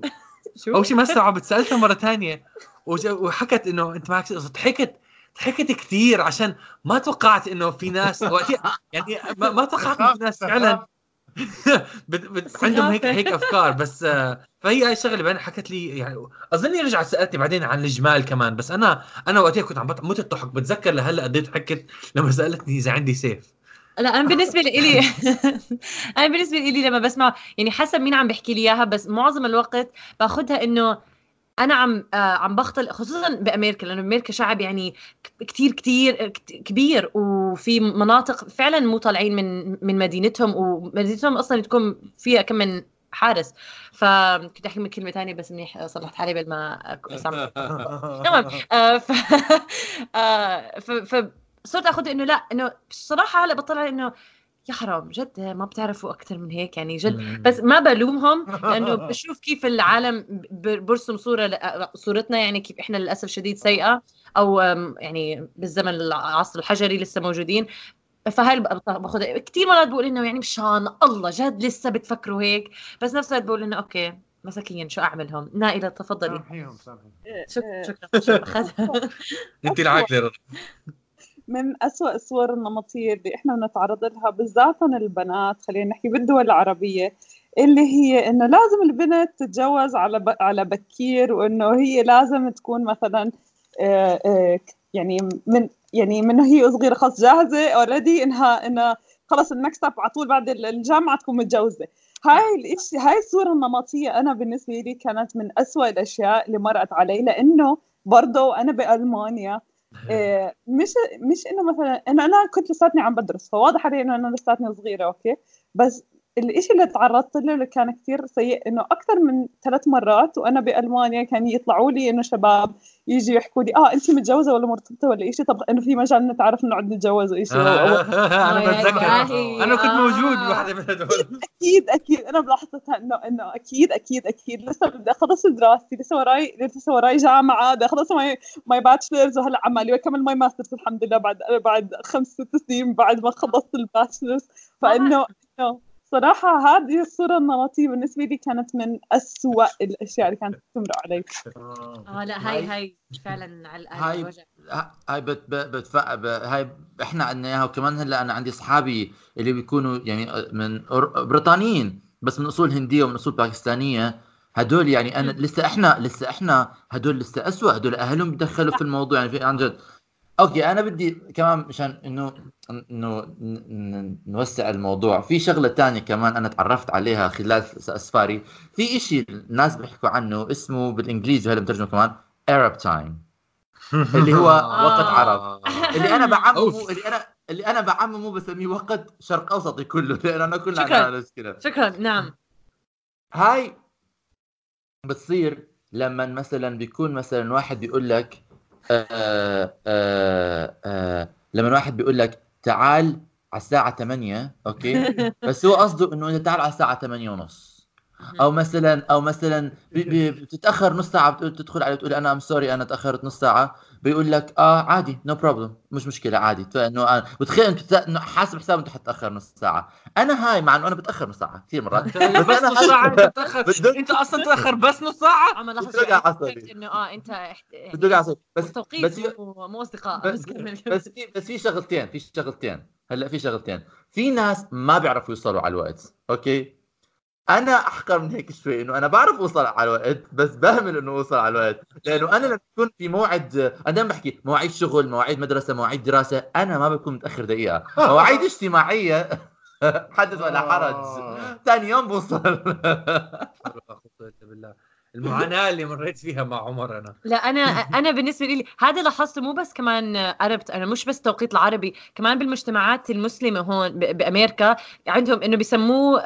شو؟ أول شيء ما استوعبت سالتها مرة ثانية. وحكت إنه أنت معك قصه ضحكت ضحكت كثير عشان ما توقعت إنه في ناس وقتها- يعني ما, ما توقعت إنه في ناس فعلا. عندهم هيك. هيك أفكار. بس آه، فهي هاي الشغلة بعدين حكت لي يعني أظني رجعت سألتني بعدين عن الجمال كمان. بس أنا أنا وقتها كنت عم مت الضحك بتذكر لهلأ قد إيه ضحكت لما سألتني إذا عندي سيف. لا أنا بالنسبة لي أنا بالنسبة لي لما بسمع يعني حسب مين عم بيحكي لي إياها بس معظم الوقت باخذها إنه أنا عم آه عم بخطل خصوصا بأمريكا لأنه أمريكا شعب يعني ك- كتير كتير كت- كبير وفي مناطق فعلا مو طالعين من من مدينتهم ومدينتهم أصلا تكون فيها كم من حارس. فكنت أحكي من كلمة ثانية بس منيح صلحت حالي قبل ما تمام. آه، ف آه، ف ف صرت أخذ إنه لا إنه بصراحة هلأ بطلع إنه يا حرام جد ما بتعرفوا أكثر من هيك يعني جد. بس ما بلومهم لأنه بشوف كيف العالم برسم صورة صورتنا يعني كيف إحنا للأسف شديد سيئة أو يعني بالزمن العصر الحجري لسه موجودين. بق- باخذ كثير مرات بقول إنه يعني مشان الله جد لسه بتفكروا هيك. بس نفس الوقت بقول إنه أوكي مساكين شو أعملهم؟ نائلة تفضلي. سامحيهم سامحيهم شكرا شكرا. شكرا أخذها. انت العاقلة. من أسوأ الصور النمطية اللي إحنا بنتعرض لها بالذات البنات خلينا نحكي بالدول العربية اللي هي إنه لازم البنت تتجوز على. على بكير وإنه هي لازم تكون مثلا آه، آه، يعني من يعني من هي صغيرة خلص جاهزة already إنها إنها خلص ال next على طول بعد الجامعة تكون متجوزة هاي الاشي هاي الصورة النمطية أنا بالنسبة لي كانت من أسوأ الأشياء اللي مرقت علي لأنه برضه أنا بألمانيا مش مش إنه مثلا إنه أنا كنت لساتني عم بدرس فواضح علي إنه أنا لساتني صغيرة okay؟ بس الإشي اللي تعرضت له اللي كان كثير سيء إنه أكثر من ثلاث مرات وأنا بألمانيا كان يطلعوا لي إنه شباب يجي يحكوا لي آه انت متجوزة ولا مرتبطة ولا إشي؟ طب إنه في مجال نتعرف نقعد نتجوز وإشي؟ أنا يا بتذكر. إلهي. أنا كنت آه. موجود بوحده من هدول. أكيد أكيد. أنا بلاحظتها إنه إنه أكيد أكيد أكيد. لسه بدي أخلص دراستي لسه وراي لسه وراي جامعة بدي أخلص my my bachelor's وهلا عمالي وأكمل my master's الحمد لله بعد بعد خمس ست سنين بعد ما خلصت ال bachelor's فإنه إنه صراحة هذه الصورة النمطية بالنسبة لي كانت من أسوأ الأشياء اللي كانت تمرق علي. آه لا هاي هاي فعلا على هاي- هاي بت بت بتف... ب... هاي إحنا عندنا إياها وكمان هلأ أنا عندي اصحابي اللي بيكونوا يعني من بريطانيين بس من أصول هندية ومن أصول باكستانية. هدول يعني أنا لسه إحنا لسه إحنا هدول لسه اسوء هدول أهلهم بيدخلوا في الموضوع يعني في عن جد. okay أنا بدي كمان مشان إنه إنه ن- ن- نوسع الموضوع. في شغلة تانية كمان أنا تعرفت عليها خلال اسفاري في إشي الناس بيحكوا عنه اسمه بالإنجليزي وهلا مترجمه كمان Arab time. اللي هو وقت عرب. اللي أنا بعممه. اللي أنا اللي أنا بعممه بسميه وقت شرق أوسطي كله لأن أنا كلنا شكراً. عندنا نفس كده شكرا. نعم. هاي بتصير لما مثلا بيكون مثلا واحد بيقول لك آه آه آه لما واحد بيقول لك تعال على الساعة 8 okay؟ بس هو قصده إنه أنت تعال على الساعة 8 ونص. أو مثلا أو مثلا بتتأخر نص ساعة بتقول تدخل عليه تقول أنا I'm sorry أنا تأخرت نص ساعة. بيقول لك آه عادي no no problem مش مشكلة عادي. فانه أنا وتخيل انت حاسب حساب انت حتتاخر نص ساعة. أنا هاي مع إنه أنا بتأخر نص ساعة كثير مرات. بس بس أنا نص ساعة هاي- أنت أصلا تأخر بس نص لاحظ بتوجع عصبي. إنه آه أنت يعني بدي اعصب بس بس مو أصدقاء بس بس في بس في شغلتين في شغلتين. هلأ في شغلتين. في ناس ما بيعرفوا يوصلوا على الوقت أوكي؟ أنا أحقر من هيك شوي إنه أنا بعرف أوصل على الوقت بس بهمل إنه أوصل على الوقت. لأنه أنا لما بكون في موعد أنا دائما بحكي مواعيد شغل مواعيد مدرسة مواعيد دراسة أنا ما بكون متأخر دقيقة. مواعيد اجتماعية حدث ولا حرج. ثاني يوم بوصل. بالله المعاناة اللي مريت فيها مع عمر أنا. لا أنا أنا بالنسبة لي هذا لاحظته مو بس كمان عربت أنا مش بس توقيت العربي كمان بالمجتمعات المسلمة هون بأمريكا عندهم إنه بيسموه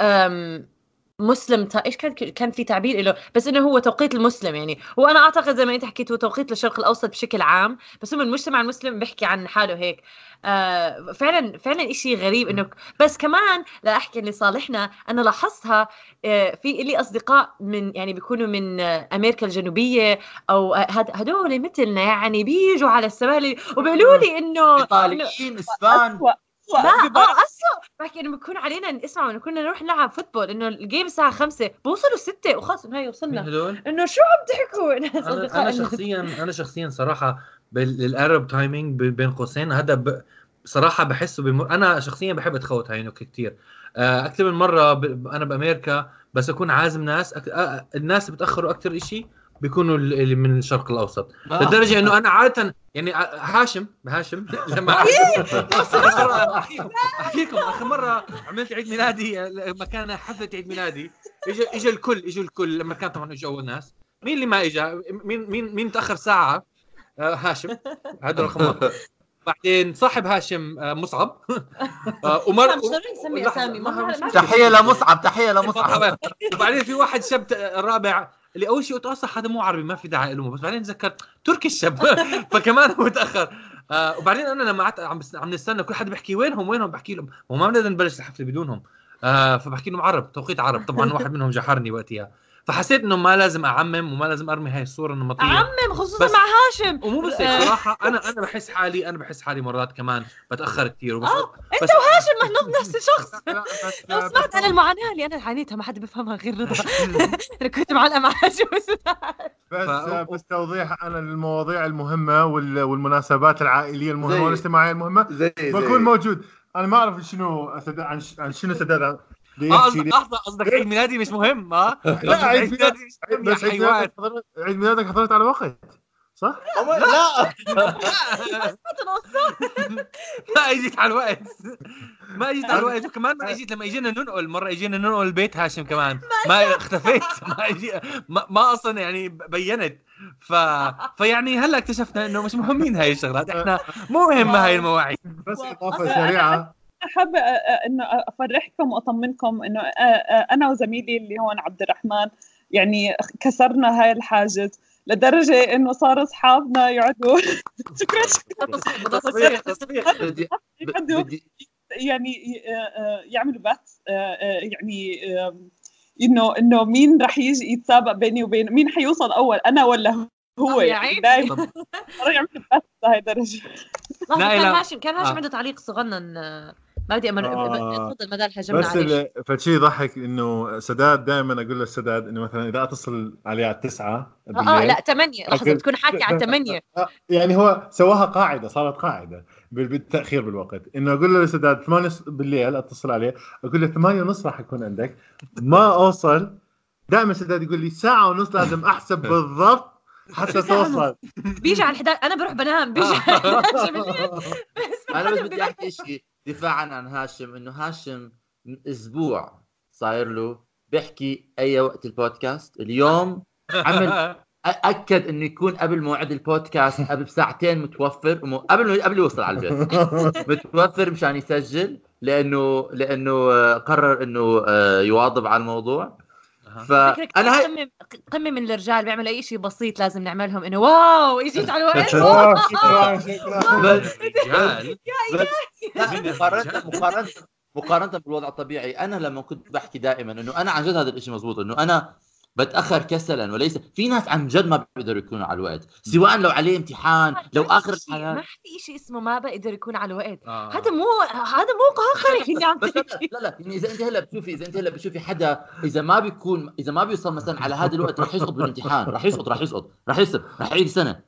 مسلم تا... إيش كان كان في تعبير له بس إنه هو توقيت المسلم يعني. وأنا أعتقد زي ما أنت حكيت هو توقيت للشرق الأوسط بشكل عام بس هو المجتمع المسلم بيحكي عن حاله هيك. آه فعلا فعلا إشي غريب انه بس كمان لا أحكي لصالحنا أنا لاحظتها آه في لي أصدقاء من يعني بيكونوا من آه أمريكا الجنوبية أو آه، هد- هدول مثلنا يعني بيجوا على السبالي وبيقولوا لي انه ايطاليين إسبان. لا. آه اسوء بحكي انه بكون علينا نسمع انه كنا نروح نلعب فوتبول إنه الجيم الساعة 5 بوصلوا 6 وخلص هاي مين وصلنا هدول؟ إنه شو عم تحكوا ناس أنا اصدقائنا شخصيا أنا شخصيا صراحة بالارب تايمينج بين قوسين هذا ب... صراحة بحسه بمر... أنا شخصيا بحب أتخوت هاي نكته كثير أكثر من مرة ب... أنا بأمريكا بس أكون عازم ناس أك... آه، الناس بتأخروا أكثر شيء بيكونوا اللي من الشرق الأوسط. لدرجة إنه أنا عادة يعني ع- هاشم هاشم لما أحكيكم آخر مرة عملت عيد ميلادي لما كان حفلة عيد ميلادي. اجى اجى الكل اجوا الكل لما كان طبعا اجوا اول ناس مين اللي ما اجى مين مين مين تأخر ساعة؟ آه، هاشم. هذا رقم واحد. بعدين صاحب هاشم آه، مصعب. آه، ومر مش ضروري نسمي اسامي تحية لمصعب تحية لمصعب. وبعدين في واحد شاب ت- رابع اللي أول شيء قلت أصلا هذا مو عربي ما في داعي له بس بعدين تذكرت تركي الشاب فكمان هو تاخر آه وبعدين أنا لما قعدت عم عم نستنى كل حد بيحكي وينهم وينهم بحكي لهم. هو ما بنقدر نبلش الحفلة بدونهم. آه فبحكي لهم عرب توقيت عرب. طبعا واحد منهم جحرني وقتها. فحسيت إنه ما لازم أعمم وما لازم أرمي هاي الصورة النمطية. عمم خصوصا مع هاشم. ومو بس هيك صراحة أنا أنا بحس حالي أنا بحس حالي مرات كمان بتأخر كثير وبس. آه، بس انت وهاشم ما نفس الشخص. لو سمعت أنا المعاناة اللي أنا عانيتها ما حد بيفهمها غير رضا. أنا كنت معلقة مع هاشم بس بس توضيح أنا للمواضيع المهمة وال- والمناسبات العائلية المهمة والاجتماعية المهمة. زي بكون موجود. أنا ما أعرف شنو سداد عن شنو سداد آه قصدك لي لحظة قصدك عيد ميلادي مش مهم ها لا عيد ميلاد مش مهم بس عيد ميلادك حضرت عيد ميلادك حضرت على وقت صح؟ لا. ما اجيت على الوقت. ما اجيت على الوقت. وكمان ما اجيت لما اجينا ننقل مرة اجينا ننقل بيت هاشم كمان. ما اختفيت. ما أجي ما, ما أصلا يعني بينت. ف فيعني هلأ اكتشفنا إنه مش مهمين هاي الشغلات. إحنا مو مهمه هاي المواعيد. بس إضافة سريعة. حابة إنه أفرحكم وأطمنكم إنه أنا وزميلي اللي هون عبد الرحمن يعني كسرنا هاي الحاجز لدرجة إنه صار أصحابنا يقعدوا شكرا شكرا تصفيق يعني يعملوا بات يعني انه إنه مين رح يجي يتسابق بيني وبين مين حيوصل أول أنا ولا هو يا يعني عيني. دايما صاروا يعملوا بات لهي الدرجة لحظة لا، كان. هاشم كان هاشم آه. عنده تعليق صغنن آه، ما بدي أمر آه. تفضل ما دام هجمنا بس فشي يضحك إنه سداد دائما أقول للسداد إنه مثلا إذا أتصل عليه على بالليل آه لا ثمانية لحظة أوكي. بتكون حاكي على ثمانية آه، يعني هو سواها قاعدة صارت قاعدة بال- بالتأخير بالوقت. إنه أقول له لسداد 8 بالليل أتصل عليه أقول له 8 ونص راح اكون عندك. ما أوصل. دائما سداد يقول لي ساعة ونص لازم أحسب بالضبط حتى توصل. بيجي على الحداد أنا بروح بنام بيجي على 11 بالليل أنا بس بدي أحكي شيء. دفاعا عن هاشم إنه هاشم من أسبوع صاير له بيحكي أي وقت البودكاست. اليوم عمل أكد إنه يكون قبل موعد البودكاست قبل بساعتين متوفر ومو- قبل قبل يوصل على البيت. متوفر مشان يسجل لأنه لأنه قرر إنه آه، يواظب على الموضوع. فانا هاي قمة من الرجال بيعملوا أي شيء بسيط لازم نعملهم إنه واو اجيت على الوقت شكرا شكرا؟ مقارنة مقارنة بالوضع الطبيعي أنا لما كنت بحكي دائما إنه أنا عن جد هذا الشيء مزبوط إنه أنا بتأخر كسلا وليس. في ناس عن جد ما بيقدروا يكونوا على الوقت. سواء لو عليه امتحان لو آخر ما الحياة. في شيء اسمه ما بقدر يكون على الوقت. آه. هذا مو هذا مو قهقري اللي عم لا لا يعني إذا أنت هلأ بتشوفي إذا أنت هلأ بتشوفي حدا إذا ما بيكون إذا ما بيوصل مثلا على هذا الوقت رح يسقط بالامتحان. رح يسقط رح يسقط. رح يسقط رح يعيد سنة.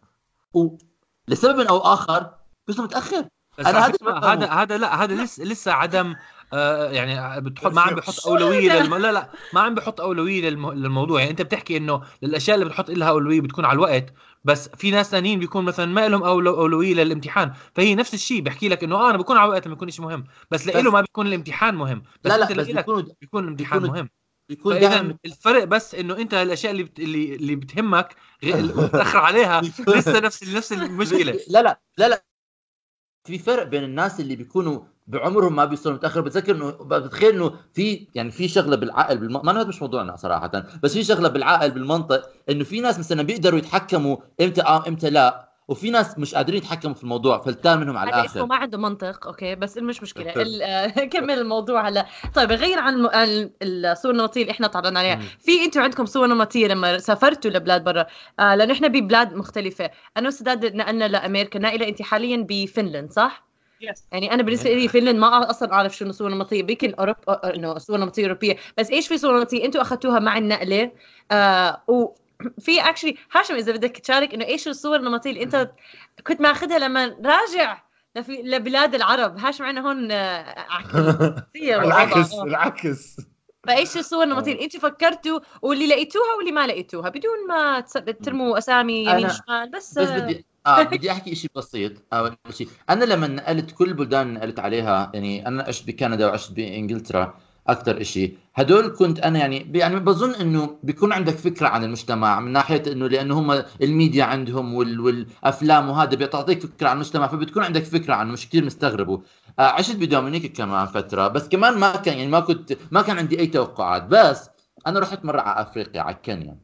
ولسبب أو آخر بيوصل متأخر. بس أنا على هذا. هذا هذا لا هذا لسه لسه عدم آه يعني بتحط ما عم بيحط أولوية للم... لا لا ما عم بيحط أولوية للم... للموضوع. يعني أنت بتحكي إنه للأشياء اللي بتحط لها أولوية بتكون على الوقت بس في ناس ثانيين بيكون مثلا ما لهم أولو... أولوية للامتحان. فهي نفس الشيء بحكي لك إنه آه أنا بكون على الوقت لما يكون شيء مهم بس بس- لإله ما بيكون الامتحان مهم. بس لا لا أنت بس بيكونوا بيكون الامتحان بيكونوا- مهم. بيكون دائما الفرق بس إنه أنت الأشياء اللي بت... اللي اللي بتهمك غير وتاخر عليها لسه نفس نفس المشكلة. لا لا لا لا. في فرق بين الناس اللي بيكونوا بعمرهم ما بيوصلوا متاخر بتذكر انه بتخيل إنه في يعني في شغلة بالعقل بالم... ما مش موضوعنا صراحة. بس في شغلة بالعقل بالمنطق إنه في ناس مثلا بيقدروا يتحكموا إمتى آه إمتى لا وفي ناس مش قادرين يتحكموا في الموضوع فلتان منهم على الآخر. ما عنده منطق أوكي؟ بس مش مشكلة. آه، كمل الموضوع هلا. طيب غير عن الصور النمطية اللي إحنا تعرضنا عليها. في أنتم عندكم صور نمطية لما سافرتوا لبلاد برا؟ آه لأنه إحنا ببلاد مختلفة. أنا وسداد نقلنا لأمريكا. نائله انت حاليا بفنلند صح؟ yes يعني أنا بالنسبة لي فنلند ما أصلا أعرف شنو صور نمطية. يمكن اوروبا آه، إنه صور نمطية أوروبية. بس إيش في صور نمطية؟ أنتم أخذتوها مع النقلة. آه وفي actually هاشم إذا بدك تشارك إنه إيش الصور النمطية اللي أنت كنت ماخذها لما راجع لفي لبلاد العرب. هاشم معنا هون آه،. العكس آه. العكس. فإيش الصور النمطية؟ انت فكرتوا واللي لقيتوها واللي ما لقيتوها. بدون ما ترموا أسامي يمين شمال بس, بس آه، بدي آه بدي أحكي شيء بسيط. أول شيء أنا لما نقلت كل البلدان اللي نقلت عليها يعني أنا عشت بكندا وعشت بإنجلترا أكثر شيء هدول كنت أنا يعني يعني بظن إنه بيكون عندك فكرة عن المجتمع من ناحية إنه لأنه هم الميديا عندهم وال والأفلام وهذا بتعطيك فكرة عن المجتمع فبتكون عندك فكرة عنه مش كثير مستغربه. آه عشت بدومينيك كمان فترة بس كمان ما كان يعني ما كنت ما كان عندي أي توقعات. بس أنا رحت مرة على أفريقيا على كينيا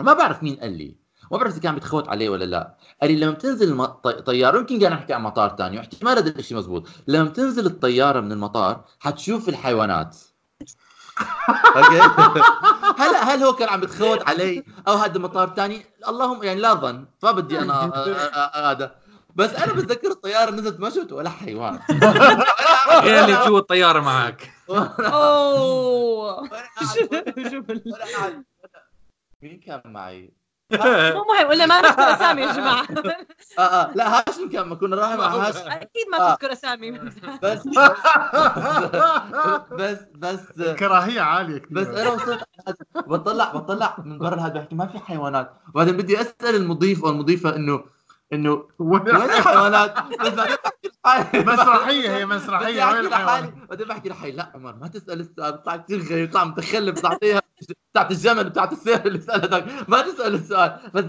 ما بعرف مين قال لي. ما بعرف إذا كان بتخوت عليه ولا لا. قال لي لما بتنزل الم- طي- طيارة يمكن كان نحكي عن مطار ثاني واحتمال هذا الشيء مزبوط. لما بتنزل الطيارة من المطار حتشوف الحيوانات. أوكي. هلا هل هو كان عم بتخوت علي أو هذا مطار ثاني اللهم يعني لا ظن. ما بدي أنا أ- أ- أ- هذا. بس أنا بتذكر الطيارة نزلت ما شفت ولا حيوان. غير اللي جوا الطيارة معك. أوه. شوف قاعد- مين كان معي؟ مو مهم ولا ما نذكر اسامي يا جماعة. آه آه. لا هاشم كان ما كنا رايحين مع هاشم. أكيد ما آه. تذكر اسامي بس بس بس كراهيه عالية كثير بس أنا وصلت بطلع بطلع من برا هذا بحكي ما في حيوانات. وبعدين بدي أسأل المضيف أو المضيفه إنه إنه وين؟ الحيوانات مسرحية هي مسرحية وين لحالي الحيوان بعدين بحكي لحالي. لا عمر ما تسأل السؤال. بتاع كثير غريب بتاع متخلف بتعطيها بتاعت الجمل بتاعت السير اللي سألتك. ما تسأل السؤال. بس.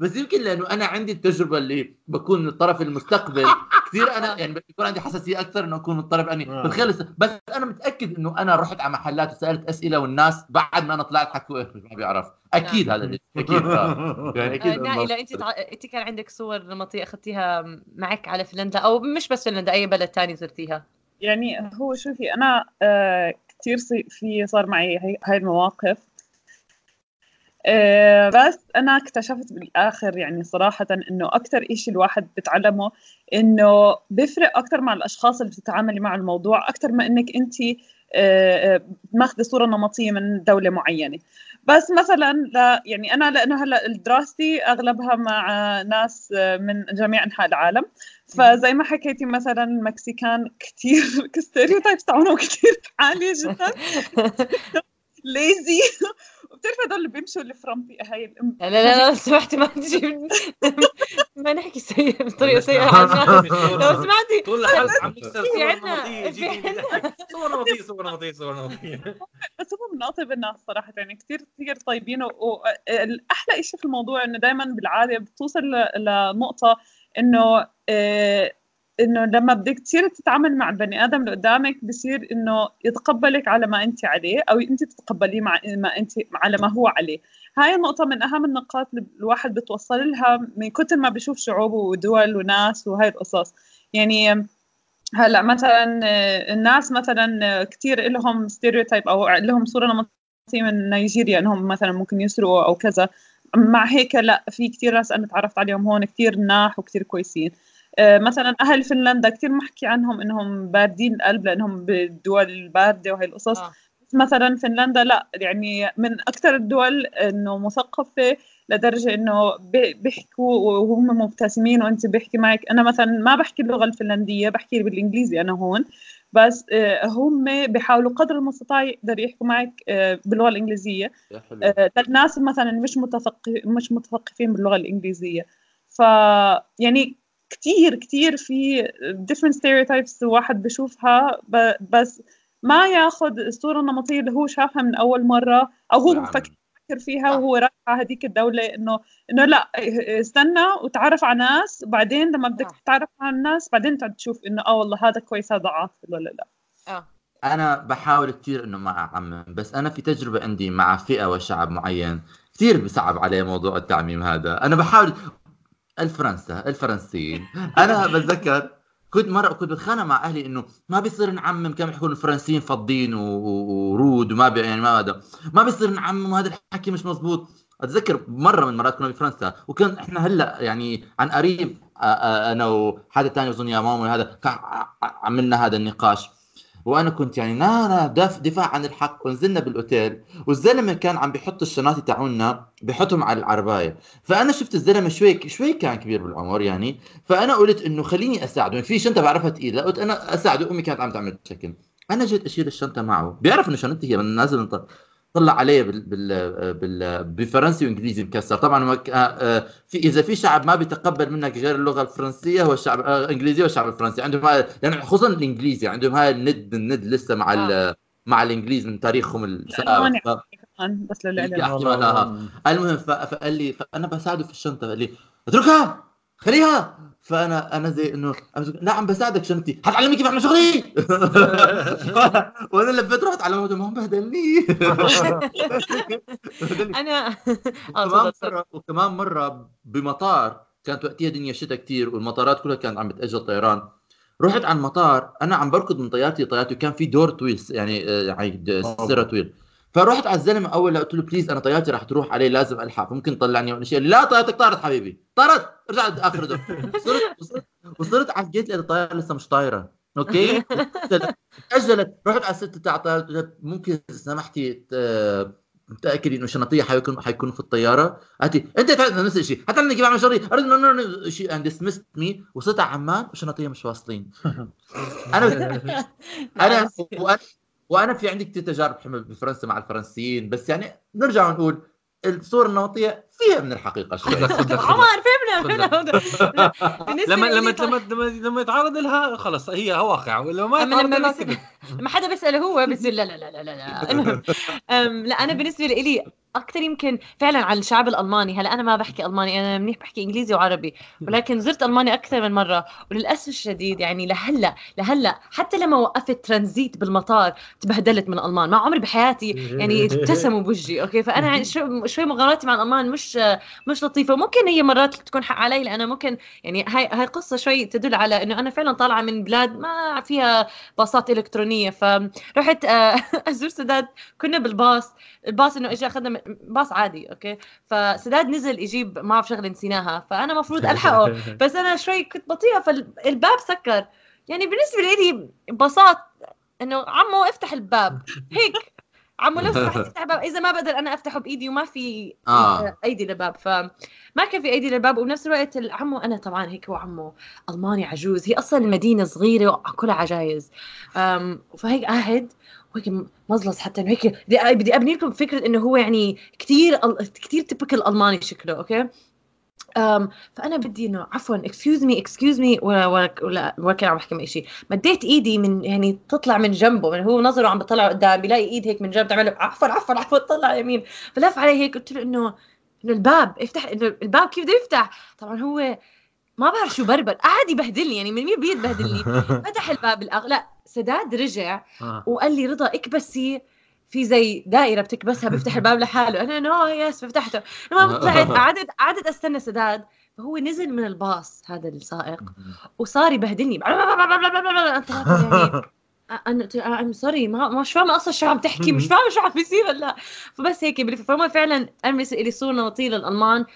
بس يمكن لأنه أنا عندي التجربة اللي بكون من طرف المستقبل. كثير أنا يعني بيكون عندي حساسية أكثر إنه أكون من طرف أني آه. بتخيل بس أنا متأكد إنه أنا رحت على محلات وسألت أسئلة والناس بعد ما أنا طلعت حكوا إيه ما بيعرف. أكيد هذا الشيء أكيد آه. يعني آه، أكيد نائلة أنت تع... أنت كان عندك صور نمطية أخذتيها معك على فنلندا أو مش بس فنلندا أي بلد تاني زرتيها؟ يعني هو شوفي أنا آه كثير صي- في صار معي هي, هاي المواقف. آه بس أنا اكتشفت بالآخر يعني صراحة إنه أكثر إشي الواحد بتعلمه إنه بيفرق أكثر مع الأشخاص اللي بتتعاملي مع الموضوع أكثر ما إنك انت آه، آه، ماخذة صورة نمطية من دولة معينة. بس مثلا لا يعني أنا لأنه هلأ دراستي أغلبها مع ناس من جميع أنحاء العالم. فزي ما حكيتي مثلا ال Mexican كثير stereotypes تاعهم كثير عالية جدا. lazy وبتعرف هدول اللي بيمشوا الفرامبي هاي الام لا لا لا لو سمحتي ما تجي ما نحكي سيء بطريقة سيئة. لو سمعتي طول الحلقة. عم نكسر في صور نمطية صور نمطية صور نمطية صور نمطية. بس هم من اطيب الناس صراحة يعني كثير كثير طيبين والاحلى شيء في الموضوع إنه دائما بالعادة بتوصل ل- لنقطة إنه آه، إنه لما بدك تصير تتعامل مع البني آدم اللي قدامك بصير إنه يتقبلك على ما أنت عليه أو أنت تتقبليه مع ما أنت على ما هو عليه. هاي النقطة من أهم النقاط اللي الواحد بتوصل لها من كتر ما بيشوف شعوب ودول وناس وهاي القصص. يعني هلأ مثلا الناس مثلا كثير لهم stereotype أو لهم صورة نمطية من نيجيريا إنهم مثلا ممكن يسرقوا أو كذا. مع هيك لأ في كثير ناس أنا تعرفت عليهم هون كثير مناح وكثير كويسين. مثلا أهل فنلندا كثير محكي عنهم إنهم باردين القلب لأنهم بالدول الباردة وهي القصص. آه. مثلا فنلندا لا يعني من أكثر الدول إنه مثقفة لدرجة إنه بي- بيحكوا وهم مبتسمين وأنت بيحكي معك. أنا مثلا ما بحكي اللغة الفنلندية بحكي بالإنجليزي أنا هون. بس آه، هم بيحاولوا قدر المستطاع يقدروا يحكوا معك آه، باللغة الإنجليزية. آه، للناس مثلا مش متثقف مش متثقفين باللغة الإنجليزية. ف يعني كتير كتير في different stereotypes الواحد بشوفها ب- بس ما ياخذ الصورة النمطية اللي هو شافها من أول مرة أو هو نعم. فكر فكر فيها وهو رايح على هذيك الدولة إنه إنه لا استنى وتعرف على ناس وبعدين لما بدك آه. تتعرف على الناس بعدين تعد تشوف إنه آه والله هذا كويس هذا عاطل ولا لا آه أنا بحاول كثير إنه ما أعمم بس أنا في تجربة عندي مع فئة وشعب معين كثير بصعب علي موضوع التعميم هذا أنا بحاول الفرنسا الفرنسيين. أنا بتذكر كنت مرة كنت بتخانق مع أهلي إنه ما بيصير نعمم كم يحكوا الفرنسيين فضين ورود وما بي يعني ما هذا. ما بيصير نعمم وهذا الحكي مش مزبوط أتذكر مرة من المرات كنا بفرنسا وكان إحنا هلأ يعني عن قريب آ- آ- أنا وحدا ثاني أظن يا ماما هذا عملنا هذا النقاش. وأنا كنت يعني لا دف دفاع عن الحق ونزلنا بالأوتيل. والزلمة كان عم بيحط الشنطه تاعونا بيحطهم على العرباية. فأنا شفت الزلمة شوي شوي كان كبير بالعمر يعني. فأنا قلت إنه خليني أساعده. في شنطة بعرفها ثقيله قلت أنا أساعده. أمي كانت عم تعمل شكل أنا جيت أشيل الشنطة معه. بيعرف إنه شنطتي هي من نازل انطر. طلع علي بال بال بال بفرنسي وإنجليزي مكسر. طبعا آه، آه، في إذا في شعب ما بيتقبل منك غير اللغة الفرنسية هو الشعب الانجليزي والشعب الفرنسي. عندهم هاي يعني خصوصا الإنجليزي عندهم هاي الند الند لسه مع آه. مع الإنجليز من تاريخهم السابق بس المهم فقال لي فأنا بساعده في الشنطة قال لي اتركها! خليها! فانا أنا زي انه لا عم بساعدك شنطتي حتعلمني كيف اعمل شغلي؟ وأنا لفيت رحت على ما بهدلني. أنا وكمان مره وكمان مرة بمطار كانت وقتها دنيا شتاء كثير والمطارات كلها كانت عم بتاجل طيران. رحت على المطار أنا عم بركض من طيارتي طيارتي وكان في دور طويل يعني يعني سره طويل. فرحت على الزلمة أول قلت له please أنا طيارتي رح تروح عليه لازم ألحق. فممكن تطلعني ولا شيء لا طيارتك طارت حبيبي. طارت. رجعت اخر دور. وصلت وصلت, وصلت على ال gate لقيت الطيارة لسه مش طايرة. okay؟ تاجلت رحت على الست تاع الطياره ممكن سمحتي متاكد إنه شنطية حيكون حيكون في الطيارة؟ قالت أنت نفس الشيء. حتى أنا أعمل شغلي ارد انه شيء and dismissed me وصلت على عمان. وشنطية مش واصلين. أنا أنا وأنا وأنا في عندي كثير تجارب حمل بفرنسا مع الفرنسيين بس يعني نرجع ونقول الصور النمطيه فيها من الحقيقة شوي. عمر فهمنا فهمنا لما لما لما لما يتعرض لها خلص هي واقع ولو ما يتعرض لها لما حدا بيسأله هو بيصير لا لا لا لا لا لا أنا بالنسبة لي أكثر يمكن فعلا عن الشعب الألماني. هلأ أنا ما بحكي ألماني أنا منيح بحكي إنجليزي وعربي. ولكن زرت ألمانيا أكثر من مرة وللأسف الشديد يعني لهلأ لهلأ حتى لما وقفت ترانزيت بالمطار تبهدلت من الالمان ما عمري بحياتي يعني ابتسموا بوجهي okay؟ فأنا يعني شوي مغامراتي مع الألمان مش مش لطيفة. ممكن هي مرات تكون حق علي لأنه ممكن يعني هاي هاي قصة شوي تدل على إنه أنا فعلا طالعة من بلاد ما فيها باصات إلكترونية. فرحت ازور سداد كنا بالباص. الباص إنه اجى أخذنا باص عادي أوكي؟ فسداد نزل يجيب ما بعرف شغلة نسيناها فأنا المفروض ألحقه. بس أنا شوي كنت بطيئة فالباب سكر. يعني بالنسبة لي بساط إنه عمو افتح الباب. هيك. عمو لو سمحت افتح الباب إذا ما بقدر أنا أفتحه بإيدي وما في آه. أيدي للباب. فما كان في أيدي للباب وبنفس الوقت عمو أنا طبعا هيك هو عمو ألماني عجوز. هي أصلا المدينة صغيرة وكلها عجايز. فهيك قاعد. وهيك مزلص حتى إنه هيك بدي بدي أبني لكم فكرة إنه هو يعني كثير كثير typical ألماني شكله okay؟ um, فأنا بدي إنه عفوا excuse me excuse me ولا ولا ولا كان عم بحكي شيء مديت إيدي من يعني تطلع من جنبه من هو نظره عم بطلع قدام بيلاقي إيد هيك من جنب تعمل عفوا عفوا عفوا طلع يمين. فلف علي هيك قلت له إنه إنه الباب افتح إنه الباب كيف بده يفتح؟ طبعا هو ما بعرف شو بربر قعد يبهدلني يعني من مين بيد بهدلني فتح الباب الأغ... سداد رجع آه. وقال لي رضا اكبسي. في زي دائرة بتكبسها بيفتح الباب لحاله. أنا no yes فتحته لما طلعت قعدت قعدت أستنى سداد. فهو نزل من الباص هذا السائق وصار يبهدلني. أنا I'm sorry ما مش فاهمه أصلا شو عم تحكي؟ مش فاهمه شو عم بيصير هلا. فبس هيك فهم فعلا أنا لي صوره نمطيه للالمان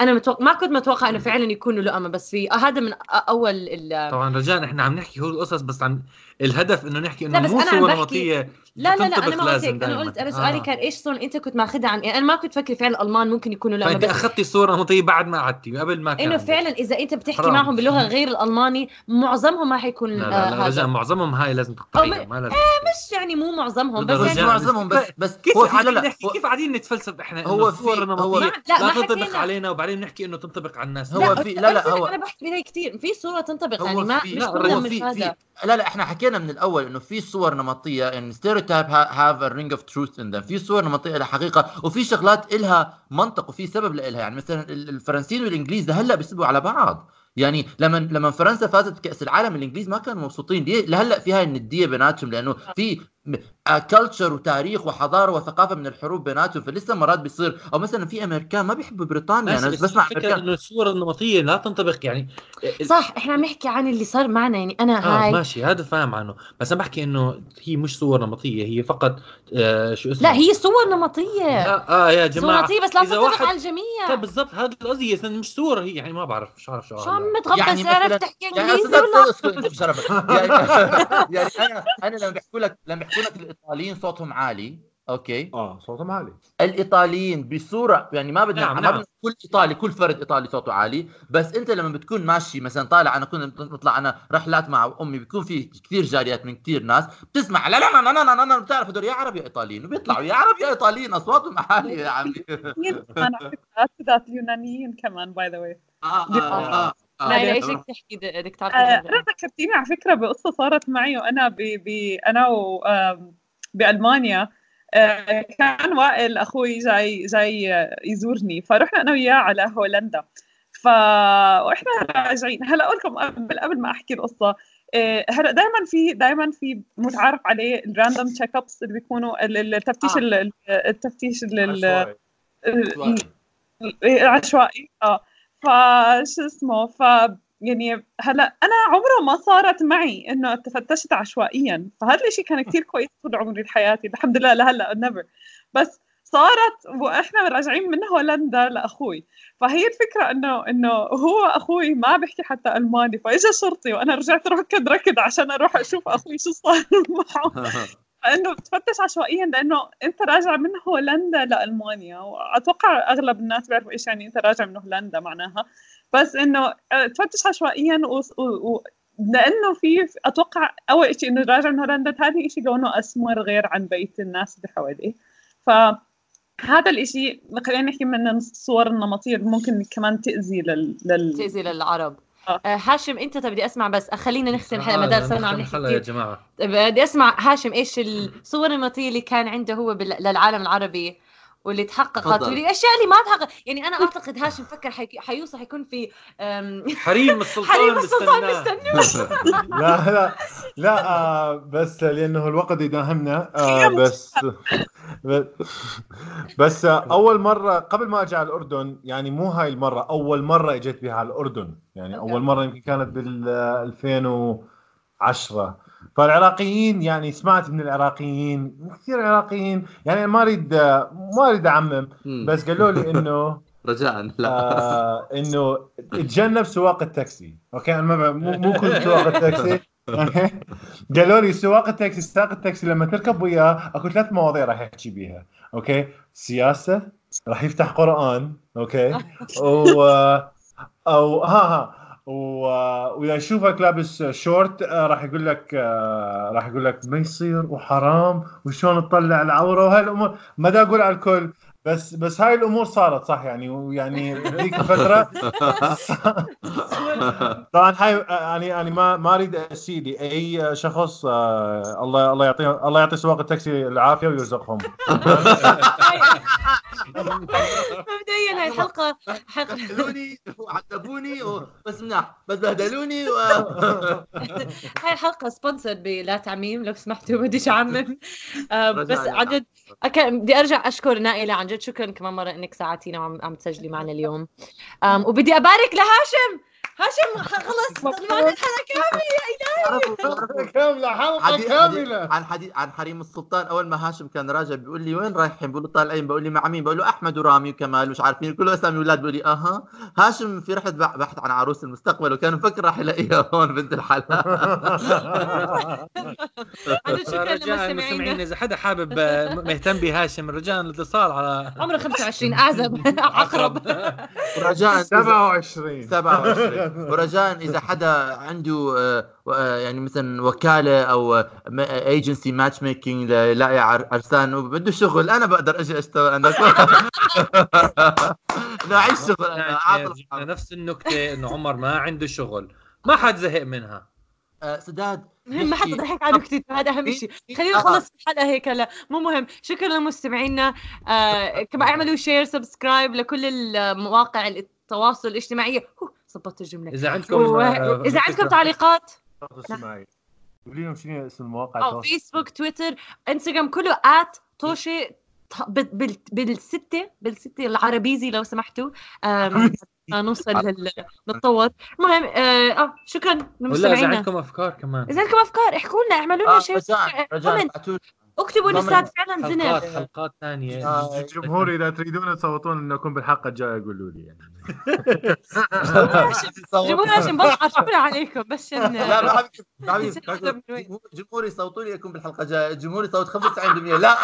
أنا متوقع ما كنت متوقع إنه فعلا يكونوا لؤمه بس في هذا من أول ال... طبعا رجاء إحنا عم نحكي هو القصص بس عم الهدف إنه نحكي إنه مو صور نمطية لا لا لا أنا ما قلت هيك أنا قلت أنا سؤالي آه. كان إيش صور أنت كنت ماخذها عن يعني أنا ما كنت فكر فعلا الألمان ممكن يكونوا لا فأنت أخذتي صورة نمطية بعد ما قعدتي قبل ما كان. انه فعلا إذا أنت بتحكي حرام. معهم بلغه غير الألماني معظمهم ما حيكون لا لا, لا رجاء معظمهم هاي لازم تقطعيها ما لازم آه مش يعني مو معظمهم بس يعني معظمهم بس بس كيف قاعدين نحكي كيف قاعدين نتفلسف إحنا هو صور نمطية؟ لا تنطبق علينا وبعدين نحكي إنه تنطبق على الناس. هو في لا لا هو أنا بحكي بهي كثير في صورة تنطبق يعني ما مش كلها مش هذا. لا لا إحنا حكينا من الأول إنه في صور نمطية يعني stereotype have a ring of truth إن في صور نمطية لها حقيقة وفي شغلات لها منطق وفي سبب لها يعني مثلا الفرنسيين والإنجليز لهلا بيسبوا على بعض. يعني لما لما فرنسا فازت بكأس العالم الإنجليز ما كانوا مبسوطين. ليه لهلأ في هاي الندية بيناتهم لأنه في culture وتاريخ وحضاره وثقافه من الحروب بيناتهم فلسه مرات بيصير أو مثلا في امريكان ما بيحبوا بريطانيا أنا بس بسمع الفكرة انه الصورة النمطيه لا تنطبق يعني صح إحنا عم نحكي عن اللي صار معنا يعني أنا آه هاي ماشي هذا فاهم عنه بس أنا بحكي انه هي مش صور نمطيه هي فقط آه شو اسمه لا هي صور نمطيه آه, آه يا صور جماعة نمطيه بس لا تنطبق واحد- على الجميع طيب بالضبط هذا قصدي مش صوره هي يعني ما بعرف مش عارف شو شو عم. تغبس يعني يعني مثلاً- تحكي يعني انجليزي ولا يعني, يعني أنا أنا لما بيحكوا لك لما بيحكوا لك الإيطاليين صوتهم عالي أوكي آه صوتهم عالي الإيطاليين بصورة يعني ما بدنا نعم، ما نعم. بدنا كل إيطالي كل فرد إيطالي صوته عالي بس أنت لما بتكون ماشي مثلا طالع أنا كنا نطلع أنا رحلات مع أمي بيكون في كثير جاليات من كثير ناس بتسمع لا لا لا لا لا لا بتعرف هدول يا عرب يا إيطاليين وبيطلعوا يا عرب يا إيطاليين أصواتهم عالية يا عمي اليونانيين كمان على فكرة ذات اليونانيين كمان by the way آه آه آه آه. لا لا إيش بدك تحكي د- بدك تعرف أنا ذكرتيني على فكرة بقصة صارت معي وأنا ب ب أنا و بألمانيا آه، كان وائل أخوي جاي جاي آه، يزورني فرحنا أنا وياه على هولندا. ف وإحنا راجعين. هلأ أقول لكم قبل قبل ما أحكي القصة آه، هلأ دائما في دائما في متعارف عليه ال random check ups اللي بيكونوا ال- ال- التفتيش آه. ال- ال- التفتيش ال- ال- عشوائي. ال- عشوائي آه. فشو اسمه ف يعني هلا أنا عمره ما صارت معي إنه تفتشت عشوائيا. فهذا الشيء كان كتير كويس طول عمري بحياتي الحمد لله لهلأ نيفر بس صارت وإحنا راجعين من هولندا لأخوي. فهي الفكرة إنه إنه هو أخوي ما بيحكي حتى ألماني. فاجى شرطي وأنا رجعت ركض ركض عشان أروح أشوف أخوي شو صار معه. فانه بتفتش عشوائيا لأنه أنت راجع من هولندا لألمانيا وأتوقع أغلب الناس بيعرفوا إيش يعني أنت راجع من هولندا معناها. بس إنه آه، تفتش عشوائيا و... و... لأنه في أتوقع أول شيء إنه راجع من هولندا ثاني شيء لونه أسمر غير عن بقيه الناس اللي حواليه. فهذا الإشي خلينا نحكي من الصور النمطيه اللي ممكن كمان تأذي لل, لل... تأذي للعرب. هاشم انت طب بدي اسمع بس. خلينا نختم الحلقة ما دام صرنا عم نحكي يا جماعة. بدي اسمع هاشم إيش الصور النمطيه اللي كان عنده هو بال... للعالم العربي؟ واللي تحققت تفضل. والاشياء اللي ما تحقق يعني أنا أعتقد هاشم فكر حي... حيوصل حيكون في أم... حريم السلطان حريم السلطان. مستنيه لا لا لا آه بس لأنه الوقت يداهمنا آه بس بس آه أول مرة قبل ما أجي على الأردن يعني مو هاي المرة أول مرة إجيت بها على الأردن يعني أوكي. أول مرة يمكن كانت بال 2010 فالعراقيين يعني سمعت من العراقيين كثير عراقيين. يعني ما أريد ما أريد أعمم بس قالوا لي إنه رجاء لا. آه إنه تجنب سواق التاكسي. okay؟ أنا ما ب- مو مو كل سواق التاكسي؟ قالوا لي سواق التاكسي سائق التاكسي لما تركب وياه أكو ثلاث مواضيع راح يحكي بيها. okay؟ سياسة راح يفتح قرآن. okay؟ و أو ها ها. وإذا يشوفك لابس شورت آه، راح يقول لك آه، راح يقول لك ما يصير وحرام وشلون تطلع العورة وهاي الأمور. ما دا أقول على الكل بس بس هاي الأمور صارت صح؟ يعني ويعني ذيك الفترة طبعا هاي يعني يعني ما ما أريد أسيء لأي شخص آه، الله الله يعطيه الله يعطي سواق التاكسي العافية ويرزقهم. مبدئيا هاي الحلقة حلقة. بهدلوني وعذبوني بس مناح بس بهدلوني و... هاي الحلقة sponsor بلا تعميم لو سمحتوا بديش اعمم آه، بس أك- بدي أرجع أشكر نائلة عن جد. شكرا كمان مرة إنك ساعدتينا وعم عم تسجلي معنا اليوم. وبدي أبارك لهاشم. هاشم خلص طلعنا الحلقة كاملة كاملة حلقة كاملة. عن حديث عن حريم السلطان. أول ما هاشم كان راجع بيقول لي وين رايحين؟ بقول له طالعين بقول لي مع مين؟ بقول له أحمد ورامي وكمال مش عارفين. كله أسامي أولاد بقول لي أها. هاشم في رحلة بح- بحث عن عروس المستقبل وكان مفكر راح يلاقيها هون بنت الحلال. شكرا رجاء لمستمعينا. إذا حدا حابب آه، مهتم بهاشم رجاء الاتصال على عمره 25 أعزب عقرب. ورجاء 27 27 ورجاء إذا حدا عنده آه، آه، يعني مثلا وكالة أو agency match making لاقي عر- عرسان وبده شغل أنا بقدر أجي أشتغل عندك لا اعيش شغل أنا نفس النكتة إنه عمر ما عنده شغل. ما حد زهق منها. آه، سداد ما حدا ضحك على نكتته هذا أهم شيء. خلينا نخلص الحلقة هيك هلا. مو مهم. شكرا لمستمعينا. آه كمان اعملوا share subscribe لكل المواقع التواصل الاجتماعية. ظبطت الجملة. إذا عندكم آه، واذا عندكم تعليقات؟ قولي لهم شنو اسم المواقع آه التواصل. فيسبوك تويتر انستغرام كله at توشي ط- بال- بال- بالستة بالستة العربيزي لو سمحتوا. نوصل لل... نتطور المهم آه آه، شكرا ولا إذا لمستمعينا. عندكم أفكار كمان. إذا عندكم أفكار احكوا لنا اعملوا لنا آه شيء. كومنت. اكتبوا ضمن الاستاذ فعلا حلقات زنا حلقات ثانية. آه، الجمهور إذا تريدون تصوتون انه أكون بالحلقة الجايه قولوا لي يعني. جمهور عشان بضحك شكرا عليكم بس عشان لا حبيبي حبيبي؟ جمهور- جمهوري صوتوا لي يكون بالحلقة الجاية. جمهوري صوت 95% لا.